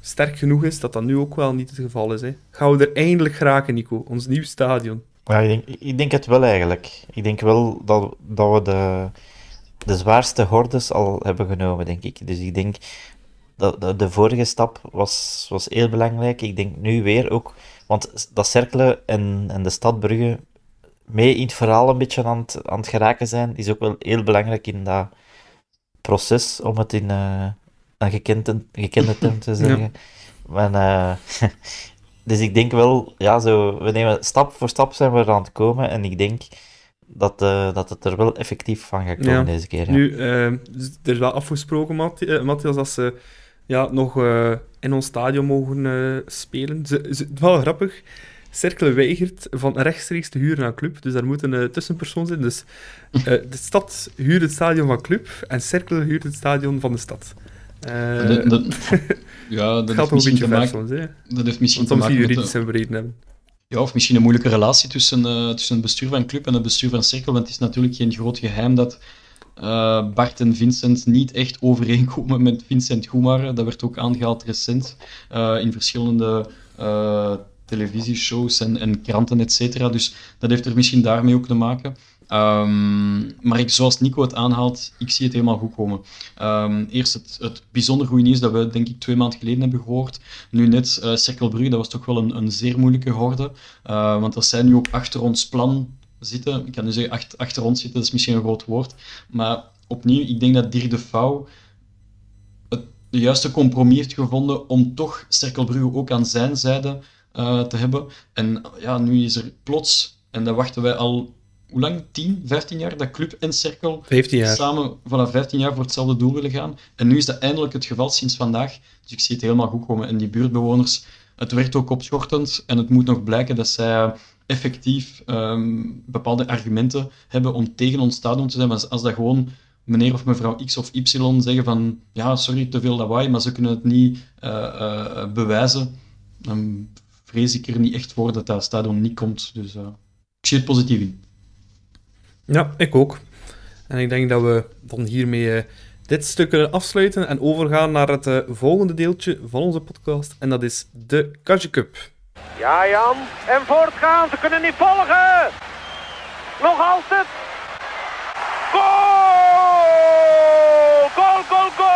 sterk genoeg is, dat dat nu ook wel niet het geval is. Hè. Gaan we er eindelijk geraken, Nico? Ons nieuw stadion. Ja, ik, denk, ik denk het wel eigenlijk. Ik denk wel dat, dat we de, de zwaarste hordes al hebben genomen, denk ik. Dus ik denk dat de, vorige stap was, was heel belangrijk. Ik denk nu weer ook, want dat cirkelen en, en de stad Brugge mee in het verhaal een beetje aan het, aan het geraken zijn, is ook wel heel belangrijk in dat proces, om het in uh, een gekende, gekende term te zeggen. Ja. Maar, uh, dus ik denk wel, ja, zo, we nemen stap voor stap zijn we er aan het komen en ik denk dat, uh, dat het er wel effectief van gaat komen ja. deze keer. Ja. Nu, uh, er is wel afgesproken, Matthias, dat ze ja, nog in ons stadion mogen spelen. Ze, ze, wel grappig. Cercle weigert van rechtstreeks te huren aan club. Dus daar moet een uh, tussenpersoon zijn. Dus uh, de stad huurt het stadion van club en Cercle huurt het stadion van de stad. Uh, dat, dat, ja, dat gaat een beetje ver soms. Hè? Dat heeft misschien Want te maken met... hebben. Ja, of misschien een moeilijke relatie tussen, uh, tussen het bestuur van club en het bestuur van Cercle. Want het is natuurlijk geen groot geheim dat uh, Bart en Vincent niet echt overeenkomen met Vincent Goemar. Dat werd ook aangehaald recent in verschillende televisieshows en, en kranten, et cetera. Dus dat heeft er misschien daarmee ook te maken. Um, maar ik, zoals Nico het aanhaalt, ik zie het helemaal goed komen. Um, eerst het, het bijzonder goede nieuws dat we, denk ik, twee maanden geleden hebben gehoord. Nu net uh, dat was toch wel een, een zeer moeilijke horde. Uh, want dat zijn nu ook achter ons plan zitten. Ik kan nu zeggen achter, achter ons zitten, dat is misschien een groot woord. Maar opnieuw, ik denk dat Dirk de Vouw het juiste compromis heeft gevonden om toch Cerkelbrugge ook aan zijn zijde uh, te hebben. En ja, nu is er plots, en dat wachten wij al hoe lang? 10, 15 jaar dat club en cirkel 15 jaar. samen vanaf 15 jaar voor hetzelfde doel willen gaan. En nu is dat eindelijk het geval sinds vandaag. Dus ik zie het helemaal goed komen. En die buurtbewoners, het werkt ook opschortend en het moet nog blijken dat zij effectief um, bepaalde argumenten hebben om tegen ons stadion te zijn. Maar als dat gewoon meneer of mevrouw X of Y zeggen van ja, sorry, te veel lawaai, maar ze kunnen het niet uh, uh, bewijzen, dan vrees ik er niet echt voor dat dat stadion niet komt. Dus uh, ik zie het positief in. Ja, ik ook. En ik denk dat we dan hiermee uh, dit stuk kunnen afsluiten en overgaan naar het uh, volgende deeltje van onze podcast. En dat is de Kastje Cup. Ja, Jan. En voortgaan. Ze kunnen niet volgen. Nog altijd. Goal! Goal, goal, goal!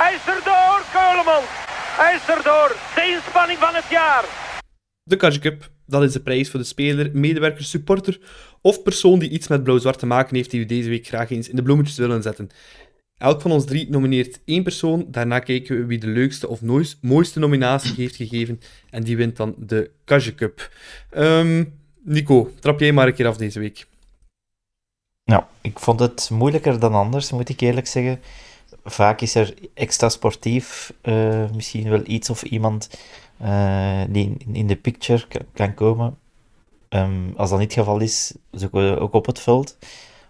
Hij is erdoor, Keuleman. Hij is erdoor. De inspanning van het jaar. De Kastje Cup dat is de prijs voor de speler, medewerker, supporter of persoon die iets met blauw-zwart te maken heeft die u deze week graag eens in de bloemetjes willen zetten. Elk van ons drie nomineert één persoon, daarna kijken we wie de leukste of mooiste nominatie heeft gegeven en die wint dan de Kajje Cup. Um, Nico, trap jij maar een keer af deze week. Nou, ik vond het moeilijker dan anders, moet ik eerlijk zeggen. Vaak is er extra sportief uh, misschien wel iets of iemand uh, die in de picture kan komen. Um, als dat niet het geval is, zoeken we ook op het veld.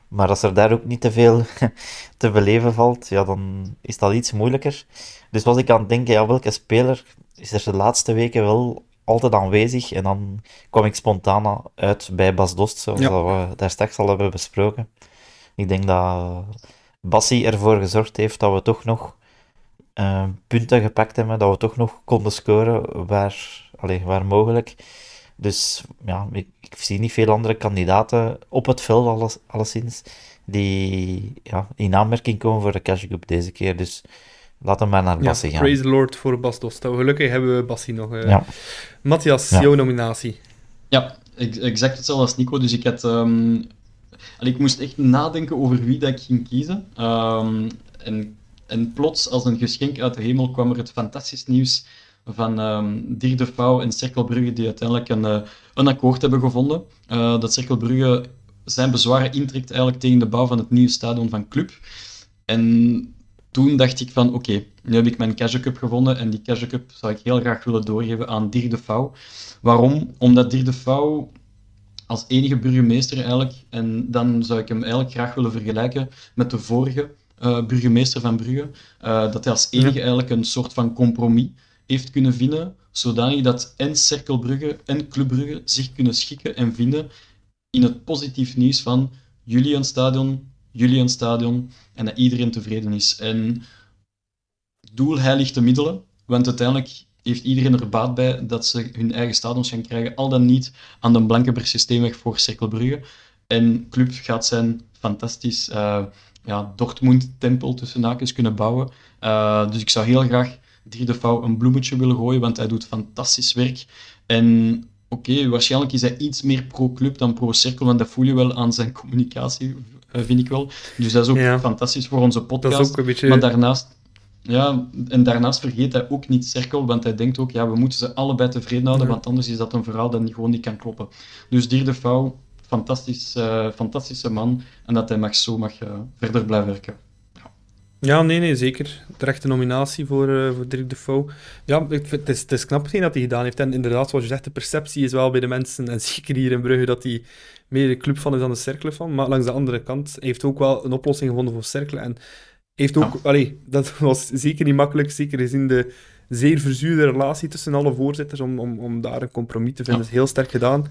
Maar als er daar ook niet te veel te beleven valt, ja, dan is dat iets moeilijker. Dus was ik aan het denken, ja, welke speler is er de laatste weken wel altijd aanwezig? En dan kwam ik spontaan uit bij Bas Dost, zoals ja. we daar straks al hebben besproken. Ik denk dat Bassi ervoor gezorgd heeft dat we toch nog uh, punten gepakt hebben, dat we toch nog konden scoren waar, allez, waar mogelijk. Dus ja, ik, ik, zie niet veel andere kandidaten op het veld, alles, alleszins, die ja, in aanmerking komen voor de Cash Cup deze keer. Dus laten we maar naar Bassi ja, gaan. Praise the Lord voor Bas. Gelukkig hebben we Bassi nog. Uh... Ja. Matthias, Ja. jouw nominatie. Ja, ex- exact hetzelfde als Nico. Dus ik had... ehm, allee, ik moest echt nadenken over wie dat ik ging kiezen. Ehm, en, en plots, als een geschenk uit de hemel, kwam er het fantastisch nieuws van ehm Dirk de en Cerkelbrugge, die uiteindelijk een, eh, een akkoord hebben gevonden. Eh, dat Cerkelbrugge zijn bezwaren intrekt eigenlijk tegen de bouw van het nieuwe stadion van Club. En toen dacht ik van, oké, nu heb ik mijn Casual Cup gevonden en die Casual Cup zou ik heel graag willen doorgeven aan Dirk de. Waarom? Omdat Dirk de als enige burgemeester eigenlijk, en dan zou ik hem eigenlijk graag willen vergelijken met de vorige uh, burgemeester van Brugge, uh, dat hij als enige eigenlijk een soort van compromis heeft kunnen vinden, zodanig dat en Cercle Brugge en Club Brugge zich kunnen schikken en vinden in het positief nieuws van jullie een stadion, jullie een stadion, en dat iedereen tevreden is. En doel heiligt de middelen, want uiteindelijk heeft iedereen er baat bij dat ze hun eigen stadions gaan krijgen, al dan niet aan de Blankenberg systeemweg voor Cerkelbrugge. En Club gaat zijn fantastisch uh, ja, Dortmund-tempel tussen nakens kunnen bouwen. Uh, dus ik zou heel graag Drie de Vouw een bloemetje willen gooien, want hij doet fantastisch werk. En oké, waarschijnlijk is hij iets meer pro-club dan pro-cirkel, want dat voel je wel aan zijn communicatie, eh, vind ik wel. Dus dat is ook fantastisch voor onze podcast. Beetje... Maar daarnaast... Ja, en daarnaast vergeet hij ook niet cirkel, want hij denkt ook, ja, we moeten ze allebei tevreden houden, want anders is dat een verhaal dat niet, gewoon niet kan kloppen. Dus Dier de Vouw, fantastisch, uh, fantastische man, en dat hij mag, zo mag uh, verder blijven werken. Ja, nee, nee, zeker. Terechte nominatie voor, uh, voor Dirk de Vouw. Ja, het is, het is knap dat hij gedaan heeft. En inderdaad, zoals je zegt, de perceptie is wel bij de mensen, en zeker hier in Brugge, dat hij meer de club van is dan de cirkel van. Maar langs de andere kant, hij heeft ook wel een oplossing gevonden voor cirkelen. En heeft ook, ja. allee, dat was zeker niet makkelijk, zeker gezien de zeer verzuurde relatie tussen alle voorzitters, om, om, om daar een compromis te vinden. Ja. Dat is heel sterk gedaan.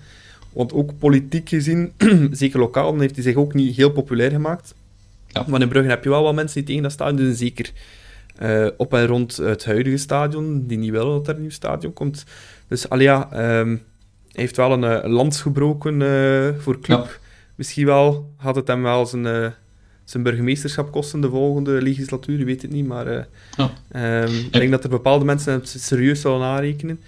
Want ook politiek gezien, zeker lokaal, dan heeft hij zich ook niet heel populair gemaakt. Ja. Maar in Brugge heb je wel wat mensen die tegen dat stadion doen, zeker uh, op en rond het huidige stadion, die niet willen dat er een nieuw stadion komt. Dus Alia um, heeft wel een, een lans gebroken uh, voor club. Ja. Misschien wel had het hem wel zijn, uh, zijn burgemeesterschap kosten de volgende legislatuur, weet het niet. Maar ja. um, ik denk dat er bepaalde mensen het serieus zullen aanrekenen.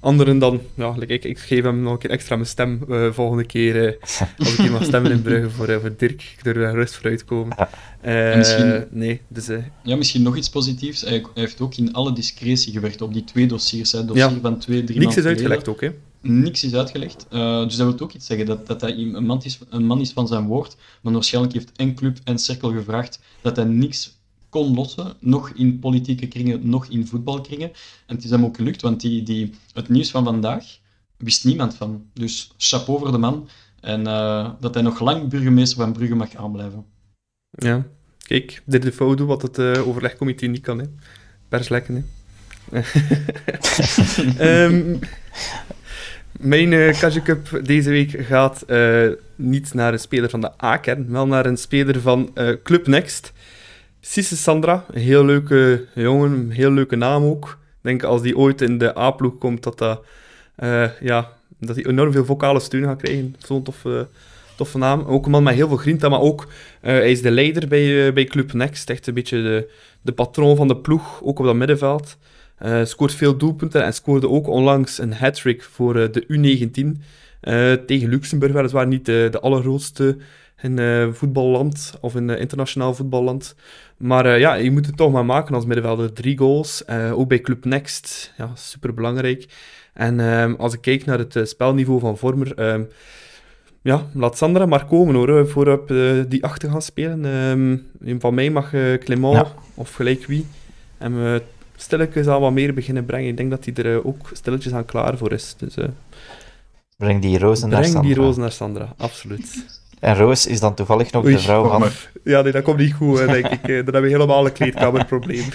Anderen dan, ja, ik, ik geef hem nog een keer extra mijn stem uh, volgende keer. Uh, als ik hier mag stemmen in Brugge voor, uh, voor Dirk. Ik er rust voor uitkomen. misschien, nee, dus, ja, misschien nog iets positiefs. Hij, hij, heeft ook in alle discretie gewerkt op die twee dossiers. Hè. Dossier ja. van twee, drie Niks is uitgelegd ook, hè? Niks is uitgelegd. dus dat wil ook iets zeggen. Dat, dat hij een man, is, een man is van zijn woord. Maar waarschijnlijk heeft en club en cirkel gevraagd dat hij niks kon lossen, nog in politieke kringen, nog in voetbalkringen. En het is hem ook gelukt, want die, die, het nieuws van vandaag wist niemand van. Dus chapeau voor de man. En uh, dat hij nog lang burgemeester van Brugge mag aanblijven. Ja, kijk, dit de foto wat het uh, overlegcomité niet kan. Hè. Perslekken, hè. um, mijn uh, Cup deze week gaat uh, niet naar een speler van de A-kern, wel naar een speler van Club Next. Sisse Sandra, een heel leuke jongen, een heel leuke naam ook. Ik denk als die ooit in de A-ploeg komt, dat, uh, ja, hij enorm veel vocale steun gaat krijgen. Zo'n toffe, toffe naam. Ook een man met heel veel grinta, maar ook uh, hij is de leider bij, uh, bij Club Next. Echt een beetje de, de patroon van de ploeg, ook op dat middenveld. Scoort veel doelpunten en scoorde ook onlangs een hat-trick voor de U19 tegen Luxemburg, weliswaar niet de, de allergrootste in uh, voetballand of in uh, internationaal voetballand. Maar uh, ja, je moet het toch maar maken als middenvelder. Drie goals, ook bij Club Next. Ja, super belangrijk. En ehm, als ik kijk naar het spelniveau van Vormer, um, ja, laat Sandra maar komen hoor, voor op die achter gaan spelen. Um, van mij mag Clément ja. of gelijk wie hem stilletjes al wat meer beginnen brengen. Ik denk dat hij er ook stilletjes aan klaar voor is. Dus, Breng die rozen naar Sandra. Breng die rozen naar Sandra, absoluut. En Roos is dan toevallig nog Oei, de vrouw van... Ja, nee, dat komt niet goed, denk ik. Dan hebben we helemaal een kleedkamerprobleem.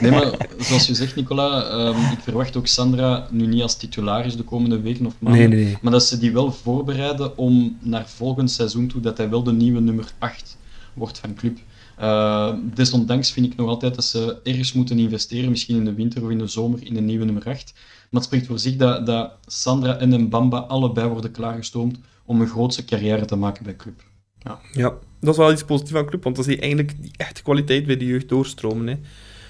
Nee, maar zoals je zegt, Nicola, um, ik verwacht ook Sandra nu niet als titularis de komende weken of maanden. Nee, nee. Maar dat ze die wel voorbereiden om naar volgend seizoen toe, dat hij wel de nieuwe nummer 8 wordt van club. Uh, desondanks vind ik nog altijd dat ze ergens moeten investeren, misschien in de winter of in de zomer, in een nieuwe nummer 8. Maar het spreekt voor zich dat, dat Sandra en Mbamba allebei worden klaargestoomd om een grootste carrière te maken bij club. Ja. ja, dat is wel iets positiefs aan club, want dat is eigenlijk die echte kwaliteit bij de jeugd doorstromen. Hè.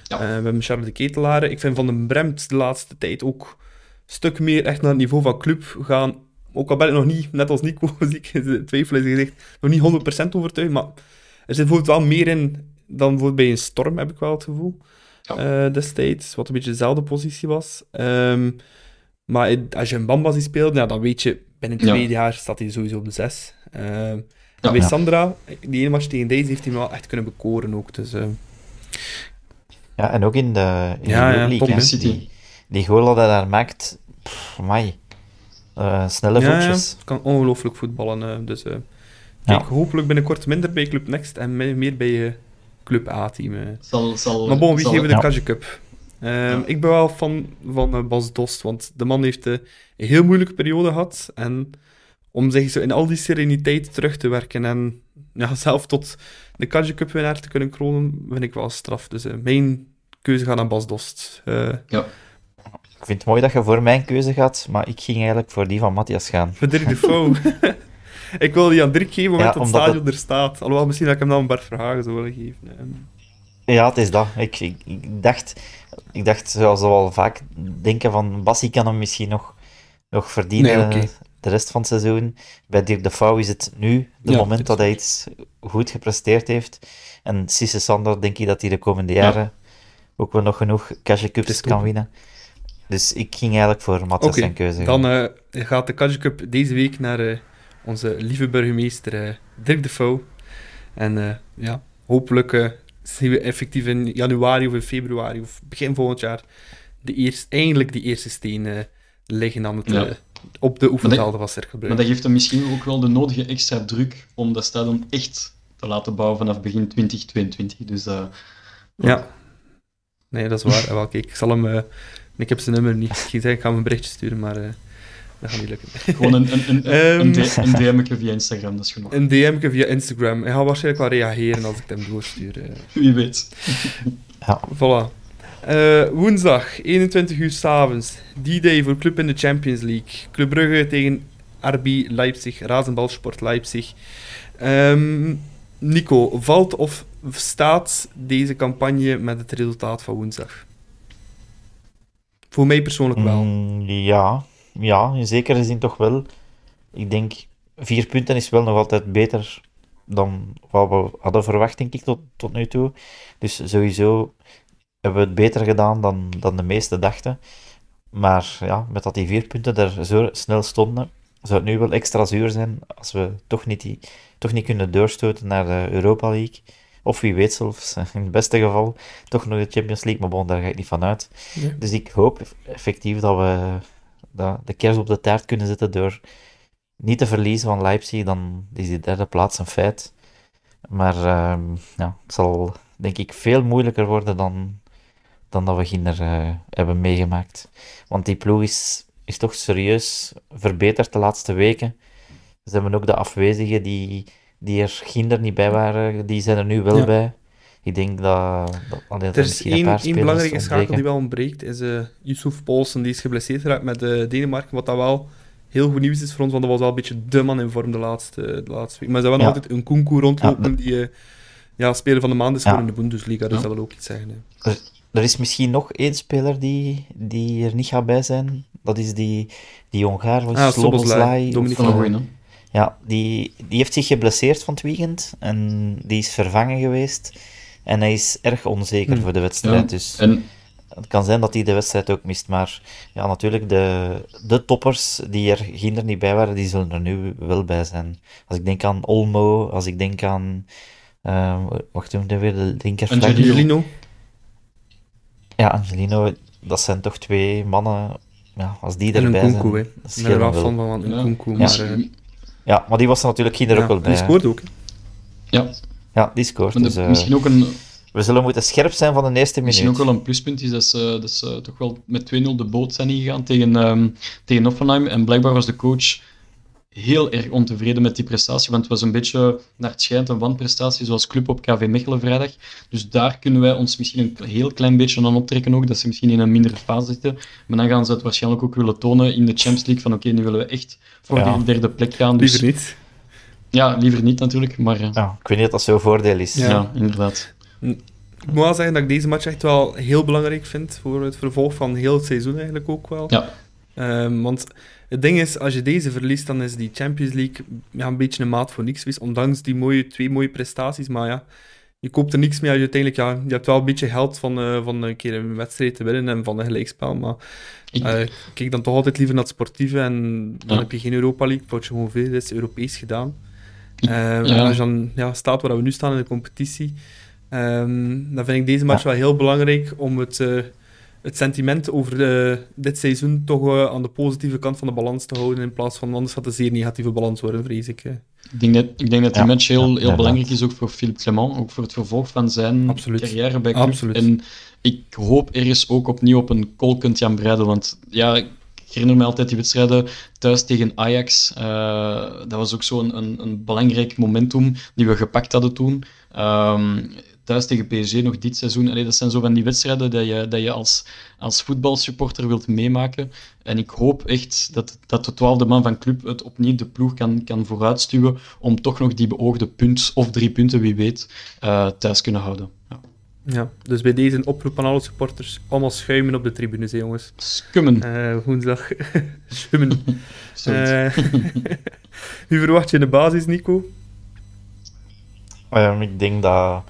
Ja. Uh, we hebben Charles de Ketelaren. Ik vind Van den Bremt de laatste tijd ook een stuk meer echt naar het niveau van club gaan. Ook al ben ik nog niet, net als Nico, zie ik twijfel in gezegd, nog niet 100% overtuigd, maar er zit bijvoorbeeld wel meer in dan bijvoorbeeld bij een storm, heb ik wel het gevoel. Ja. Uh, destijds, wat een beetje dezelfde positie was. Um, maar als je een Bamba ziet spelen, ja, dan weet je, binnen twee ja. jaar staat hij sowieso op de zes. Uh, ja, bij Sandra, die ene match tegen deze heeft hij wel echt kunnen bekoren ook. Dus, uh, Ja, en ook in de, in Ja, de ja, League. City. Die, die goal dat hij daar maakt, pff, amai. Eh, snelle Ja, ja, voetjes. het kan ongelooflijk voetballen. eh, dus eh, Ja. kijk, hopelijk binnenkort minder bij Club Next en me- meer bij eh, Club A-team. eh. Zal, zal, Maar bon, wie zal- geven we de ja. Kaja Ehm, Ik ben wel fan van eh, Bas Dost, want de man heeft eh, een heel moeilijke periode gehad. En om zich zo in al die sereniteit terug te werken en ja, zelf tot de Kaja Cup winnaar te kunnen kronen, vind ik wel straf. Dus eh, mijn keuze gaat naar Bas Dost. Eh Ik vind het mooi dat je voor mijn keuze gaat, maar ik ging eigenlijk voor die van Matthias gaan. voor Dirk de Fouw. ik wil die aan Dirk geven, omdat Ja, het omdat stadion er staat. Alhoewel, misschien dat ik hem dan Bart Verhagen zou willen geven. Ja, het is dat. Ik, ik, ik dacht, ik dacht, zoals we al vaak denken, van Bassi kan hem misschien nog, nog verdienen Nee, de rest van het seizoen. Bij Dirk de Vouw is het nu, de Ja, moment dat hij iets goed gepresteerd heeft. En Sisse Sander, denk ik dat hij de komende jaren ook wel nog genoeg Cash Cups kan winnen. Dus ik ging eigenlijk voor Matthias Oké, zijn keuze. dan eh, gaat de Kaja Cup deze week naar eh, onze lieve burgemeester eh, Dirk de Fouw. En ja, hopelijk zien we effectief in januari of in februari of begin volgend jaar de eerst, eindelijk die eerste steen liggen aan het, Ja. eh, op de oefenvelden van Cercle Maar dat geeft hem misschien ook wel de nodige extra druk om dat stadion echt te laten bouwen vanaf begin 2022. Dus eh, Ja. Nee, dat is waar. Wel, kijk, ik zal hem... eh, ik heb zijn nummer niet. Ik ga hem een berichtje sturen, maar dat gaat niet lukken. gewoon een, een, een, Ehm. een, een DM'tje via Instagram, dat is genoeg. Een DM'tje via Instagram. Hij gaat waarschijnlijk wel reageren als ik het hem doorstuur. eh. Wie weet. Voilà. Eh, woensdag, 21 uur s'avonds. D-Day voor Club in de Champions League. Club Brugge tegen RB Leipzig. Razenbalsport Leipzig. Ehm, Nico, valt of staat deze campagne met het resultaat van woensdag? Voor mij persoonlijk wel. Mm, ja, ja, in zekere zin toch wel. Ik denk, vier punten is wel nog altijd beter dan wat we hadden verwacht, denk ik, tot, tot nu toe. Dus sowieso hebben we het beter gedaan dan, dan de meesten dachten. Maar ja, met dat die vier punten er zo snel stonden, zou het nu wel extra zuur zijn als we toch niet, die, toch niet kunnen doorstoten naar de Europa League. Of wie weet zelfs, in het beste geval, toch nog de Champions League. Maar bon, daar ga ik niet van uit. Ja. Dus ik hoop effectief dat we dat de kerst op de taart kunnen zetten door niet te verliezen van Leipzig. Dan is die derde plaats een feit. Maar ehm, ja, het zal denk ik veel moeilijker worden dan, dan dat we ginder eh, hebben meegemaakt. Want die ploeg is, is toch serieus verbeterd de laatste weken. Ze hebben ook de afwezigen die, die er ginder niet bij waren, die zijn er nu wel Ja. bij. Ik denk dat, dat, Er is één, paar één spelers belangrijke schakel die wel ontbreekt, is eh Yusuf Poulsen, die is geblesseerd geraakt met eh, Denemarken, wat dat wel heel goed nieuws is voor ons, want dat was wel een beetje de man in vorm de laatste, de laatste week. Maar ze hebben Ja. altijd een Kunku rondlopen Ja, die eh, ja, speler van de maand is Ja. geworden in de Bundesliga, dus Ja. dat wil ook iets zeggen. hè. Er is misschien nog één speler die, die er niet gaat bij zijn. Dat is die, die Hongaar, was Ah, Sloboslai. Hè. Ja, die, die heeft zich geblesseerd van het weekend. En die is vervangen geweest. En hij is erg onzeker Hm. voor de wedstrijd. Ja. Dus En het kan zijn dat hij de wedstrijd ook mist. Maar ja, natuurlijk, de, de toppers die er ginder niet bij waren, die zullen er nu wel bij zijn. Als ik denk aan Olmo, als ik denk aan... eh wacht, hij weer? De linkerflank. Angelino. Ja, Angelino, dat zijn toch twee mannen. Ja, als die en erbij Kunku, hè. zijn, dat Ik ben er wel scheelt fan wel. van, een Ja. Maar... eh, Ja, maar die was er natuurlijk ginder ja, ook wel en bij. die hè. scoort ook. hè. ja, Ja, die scoort. de- Dus, eh, misschien ook een, we zullen moeten scherp zijn van de eerste Misschien minuut. ook wel een pluspunt is dat ze, dat ze toch wel met 2-0 de boot zijn ingegaan tegen, ehm tegen Offenheim. En blijkbaar was de coach heel erg ontevreden met die prestatie, want het was een beetje, naar het schijnt, een wanprestatie zoals club op KV Mechelen vrijdag. Dus daar kunnen wij ons misschien een heel klein beetje aan optrekken ook, dat ze misschien in een mindere fase zitten. Maar dan gaan ze het waarschijnlijk ook willen tonen in de Champions League, van oké, nu willen we echt voor Ja. die derde plek gaan. Dus, Liever niet. Ja, liever niet natuurlijk, maar eh, Ja, ik weet niet of dat zo'n voordeel is. Ja. ja. inderdaad. Ik moet wel zeggen dat ik deze match echt wel heel belangrijk vind voor het vervolg van heel het seizoen eigenlijk ook wel. Ja. Ehm, want het ding is, als je deze verliest, dan is die Champions League ja, een beetje een maat voor niks geweest. Ondanks die mooie, twee mooie prestaties. Maar ja, je koopt er niks mee als je uiteindelijk... Ja, je hebt wel een beetje geld van, eh, van een keer een wedstrijd te winnen en van een gelijkspel. Maar Ik, eh, ik kijk dan toch altijd liever naar het sportieve. En dan Ja. heb je geen Europa League. Wordt je gewoon veel is Europees gedaan. Ehm, ja. En als je dan ja, staat waar we nu staan in de competitie... Ehm, dan vind ik deze match wel heel belangrijk om het, eh, het sentiment over eh, dit seizoen toch eh, aan de positieve kant van de balans te houden, in plaats van, anders gaat het een zeer negatieve balans worden, vrees ik. Ik denk dat, ik denk dat die Ja, match heel, ja, heel belangrijk is, ook voor Philippe Clement, ook voor het vervolg van zijn Absoluut. carrière bij club. Absoluut. En ik hoop ergens ook opnieuw op een kolkend Jan Breidel, want ja, herinner me altijd die wedstrijden thuis tegen Ajax. Eh, dat was ook zo'n een, een belangrijk momentum die we gepakt hadden toen. Ehm, thuis tegen PSG nog dit seizoen. Dat zijn zo van die wedstrijden dat je, dat je als, als voetbalsupporter wilt meemaken. En ik hoop echt dat, dat de twaalfde man van club het opnieuw de ploeg kan, kan vooruitstuwen om toch nog die beoogde punt, of drie punten, wie weet, eh, thuis kunnen houden. Ja. Ja, dus bij deze een oproep aan alle supporters, allemaal schuimen op de tribunes, hè, jongens. Skummen. Eh, woensdag schummen. Zoiets. Eh, wie verwacht je in de basis, Nico? Ehm, ik denk dat,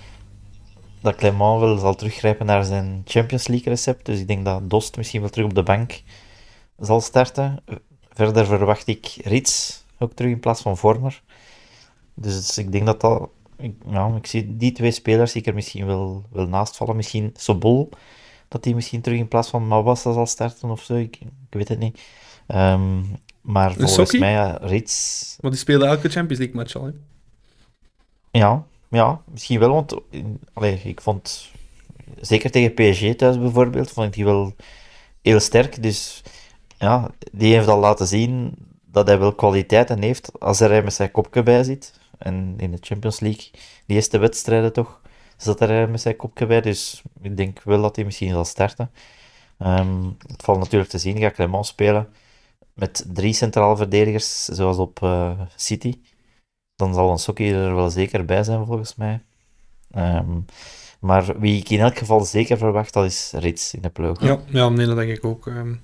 dat Clement wel zal teruggrijpen naar zijn Champions League recept. Dus ik denk dat Dost misschien wel terug op de bank zal starten. Verder verwacht ik Rits ook terug in plaats van Vormer. Dus ik denk dat dat... Ik, ja, ik zie die twee spelers zie ik er misschien wel, wel naast vallen. Misschien Sobol, dat hij misschien terug in plaats van Mawassa zal starten of zo. Ik, ik weet het niet. Ehm, maar volgens mij, ja, Rits Want die speelde elke Champions League match al. Hè? Ja, ja, misschien wel, want allee, ik vond, zeker tegen PSG thuis bijvoorbeeld, vond ik die wel heel sterk. Dus ja, die heeft al laten zien dat hij wel kwaliteiten heeft als hij er met zijn kopje bij zit. En in de Champions League, die eerste wedstrijden toch, zat er met zijn kopje bij. Dus ik denk wel dat hij misschien zal starten. Ehm, het valt natuurlijk te zien, gaat Clement spelen met drie centrale verdedigers, zoals op eh, City dan zal een Sokkie er wel zeker bij zijn, volgens mij. Ehm, maar wie ik in elk geval zeker verwacht, dat is Rits in de ploeg. Ja, ja nee, dat denk ik ook. ehm.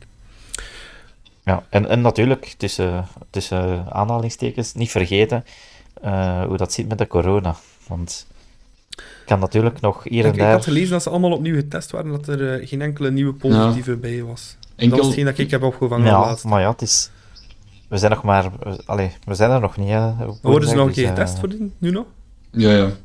Ja, en, en natuurlijk, tussen, tussen aanhalingstekens, niet vergeten eh, hoe dat zit met de corona. Want kan natuurlijk nog hier ik, en ik daar... had gelezen dat ze allemaal opnieuw getest waren, dat er eh, geen enkele nieuwe positieve bij was. Dat Enkel, was hetgeen dat ik heb opgevangen Ja, laatst. maar ja, het is... We zijn nog maar... Allee, we zijn er nog niet, hè. Worden ze nog een keer dus, getest eh, voor die, nu nog? Ja, ja. denk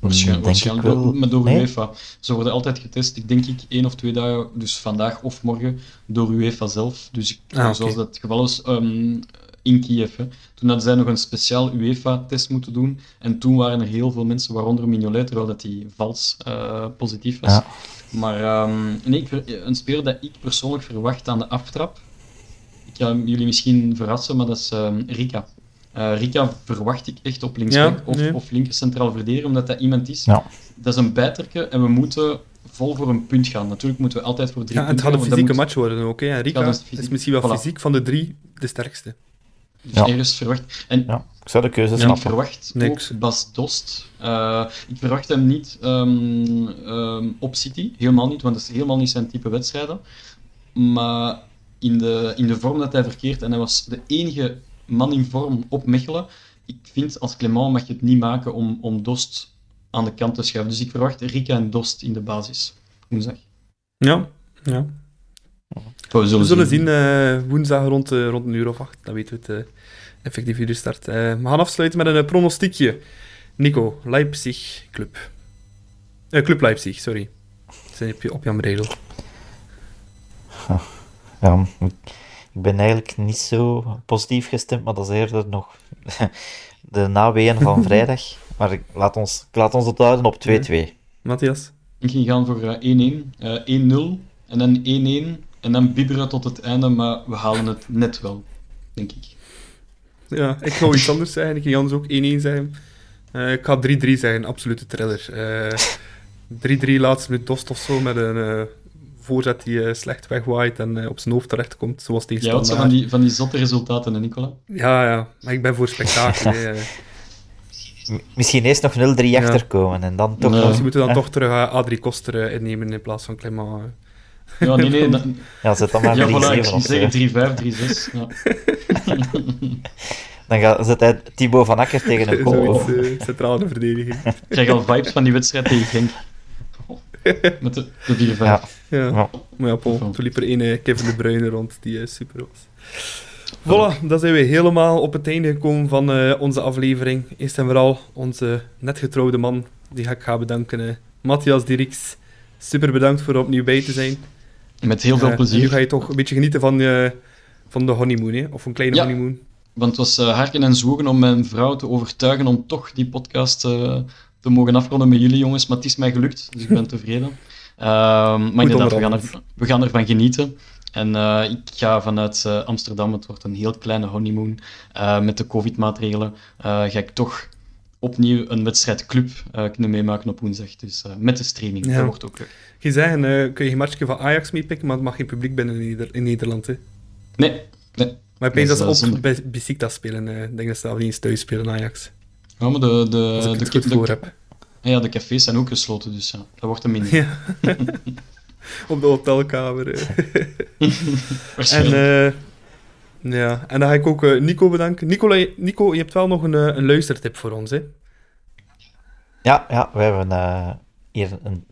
Waarschijnlijk, ik waarschijnlijk wel. door, maar door Nee? UEFA. Ze worden altijd getest, ik denk ik, één of twee dagen, dus vandaag of morgen, door UEFA zelf. Dus ik, Ah, zoals dat het geval is ehm, in Kiev. Hè. Toen hadden zij nog een speciaal UEFA-test moeten doen. En toen waren er heel veel mensen, waaronder Mignolet, terwijl dat die vals eh, positief was. Ja. Maar ehm, nee, een speler dat ik persoonlijk verwacht aan de aftrap, ik ga jullie misschien verrassen, maar dat is ehm, Rika. Eh, Rika verwacht ik echt op linksback Ja, of, nee. of linker centraal verdediger, omdat dat iemand is. Ja. Dat is een bijterke en we moeten vol voor een punt gaan. Natuurlijk moeten we altijd voor drie Ja, en het punten gaat een gaan, fysieke match worden ook. Hè. Rika is is, misschien wel Voilà. fysiek van de drie de sterkste. Dus ergens verwacht. En Ja, ik zou de keuze en ik snappen. verwacht Niks. ook Bas Dost. Eh, ik verwacht hem niet ehm, ehm, op City, helemaal niet, want dat is helemaal niet zijn type wedstrijden. Maar in de, in de vorm dat hij verkeert, en hij was de enige man in vorm op Mechelen, ik vind als Clement mag je het niet maken om, om Dost aan de kant te schuiven. Dus ik verwacht Rika en Dost in de basis. Woensdag. Ja, ja. We zullen, We zullen zien eh, woensdag rond, eh, rond een uur of acht. Dan weten we het uh, effectief uur start. Eh, we gaan afsluiten met een pronostiekje. Nico, Leipzig Club. Uh, Club Leipzig, sorry. Zijn op, op Jan Breidel. Ja, ik ben eigenlijk niet zo positief gestemd, maar dat is eerder nog de naween van vrijdag. Maar ik laat ons, ik laat ons het houden op 2-2. Matthias? Ik ging gaan voor uh, 1-1, uh, 1-0 en dan 1-1 en dan bibberen tot het einde, maar we halen het net wel, denk ik. Ja, ik ga iets anders zeggen. Ik ging anders ook 1-1 zeggen. Uh, ik ga 3-3 zeggen, absolute thriller. 3-3 laatste minuut Dost of zo met een uh, voorzet die uh, slecht wegwaait en uh, op zijn hoofd terechtkomt, zoals tegen Ja, wat zijn van die, van die zotte resultaten, hè, Nicola? Ja, ja, maar ik ben voor spektakel. Misschien eerst nog 0-3 ja. achterkomen en dan toch... Nee. Nog... Ze moeten dan toch terug uh, Adrie Koster innemen in plaats van Clement. Ja, nee, nee. Dan... Ja, zet dan maar ja, 3-7 voilà, ik op. zeggen 3-5, 3-6. Ja. dan gaat, zet hij Thibaut van Akker tegen een. Zoiets, uh, centrale verdediging. Ik krijg al vibes van die wedstrijd tegen Genk. Met de, de 4-5. Ja. Ja. ja. Maar ja, Paul, toen liep er een Kevin de Bruyne rond die uh, super was. Voilà, dan zijn we helemaal op het einde gekomen van uh, onze aflevering. Eerst en vooral onze net getrouwde man, die ga ik gaan bedanken. eh. Matthias Dirks, super bedankt voor er opnieuw bij te zijn. Met heel veel en nu plezier. ga je toch een beetje genieten van, eh, van de honeymoon, hè? of een kleine Ja. honeymoon. Want het was eh, harken en zwoegen om mijn vrouw te overtuigen om toch die podcast eh, te mogen afronden met jullie, jongens. Maar het is mij gelukt, dus ik ben tevreden. Ehm, maar inderdaad, we gaan, er, we gaan ervan genieten. En ik ga vanuit Amsterdam, het wordt een heel kleine honeymoon, met de covid-maatregelen, ga ik toch opnieuw een wedstrijdclub eh kunnen meemaken op woensdag. Dus eh, met de streaming, Ja. dat wordt ook leuk. Je zeggen, eh, kun je een matchje van Ajax meepikken, maar het mag geen publiek binnen in, Neder- in Nederland. Hè? Nee, nee. Maar denk dat Dat ze op Be- Besiktas spelen. Ik denk dat ze zelf niet eens thuis spelen, Ajax. Ja, maar de, de, Als ik de, goed de- voor heb. ja, de cafés zijn ook gesloten, dus ja, dat wordt een mini. Ja. op de hotelkamer. En, ja. en dan ga ik ook eh, Nico bedanken. Nico, Nico, je hebt wel nog een, eh, een luistertip voor ons. Hè? Ja, ja, we hebben eh, hier een,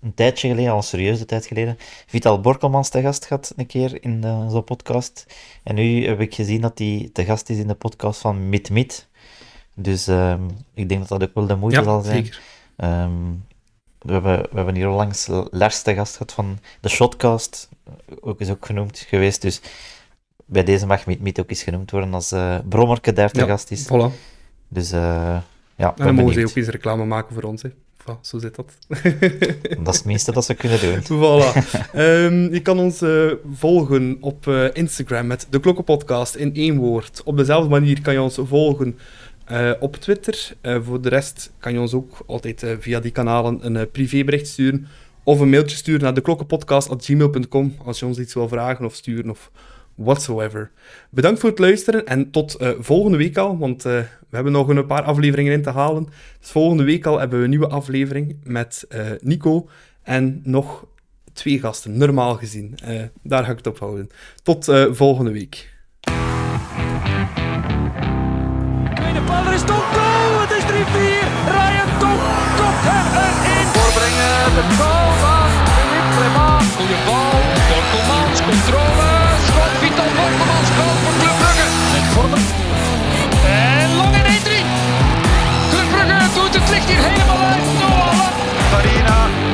een tijdje geleden, al een serieuze tijd geleden, Vital Borkelmans te gast gehad een keer in uh, zo'n podcast. En nu heb ik gezien dat hij te gast is in de podcast van Mit Mit. Dus ehm, ik denk dat dat ook wel de moeite Ja, zal zijn. zeker. Ehm, we, hebben, we hebben hier onlangs Lars te gast gehad van de Shotcast, ook is ook genoemd geweest. Dus bij deze mag Mit ook eens genoemd worden als eh Brommerke daar te Ja, gast is. Voilà. Dus eh, ja, En dan mogen ze ook eens reclame maken voor ons. Hè. Voilà, zo zit dat. Dat is het minste dat ze kunnen doen. Voilà. Ehm, je kan ons eh, volgen op Instagram met de Klokkenpodcast in één woord. Op dezelfde manier kan je ons volgen op Twitter. Voor de rest kan je ons ook altijd via die kanalen een privébericht sturen of een mailtje sturen naar deklokkenpodcast.gmail.com als je ons iets wil vragen of sturen of Bedankt voor het luisteren en tot eh, volgende week al, want eh, we hebben nog een paar afleveringen in te halen. Dus volgende week al hebben we een nieuwe aflevering met eh, Nico en nog twee gasten, normaal gezien. Daar ga ik het op houden. Tot volgende week. Is 3-4. Noah Lang. Farina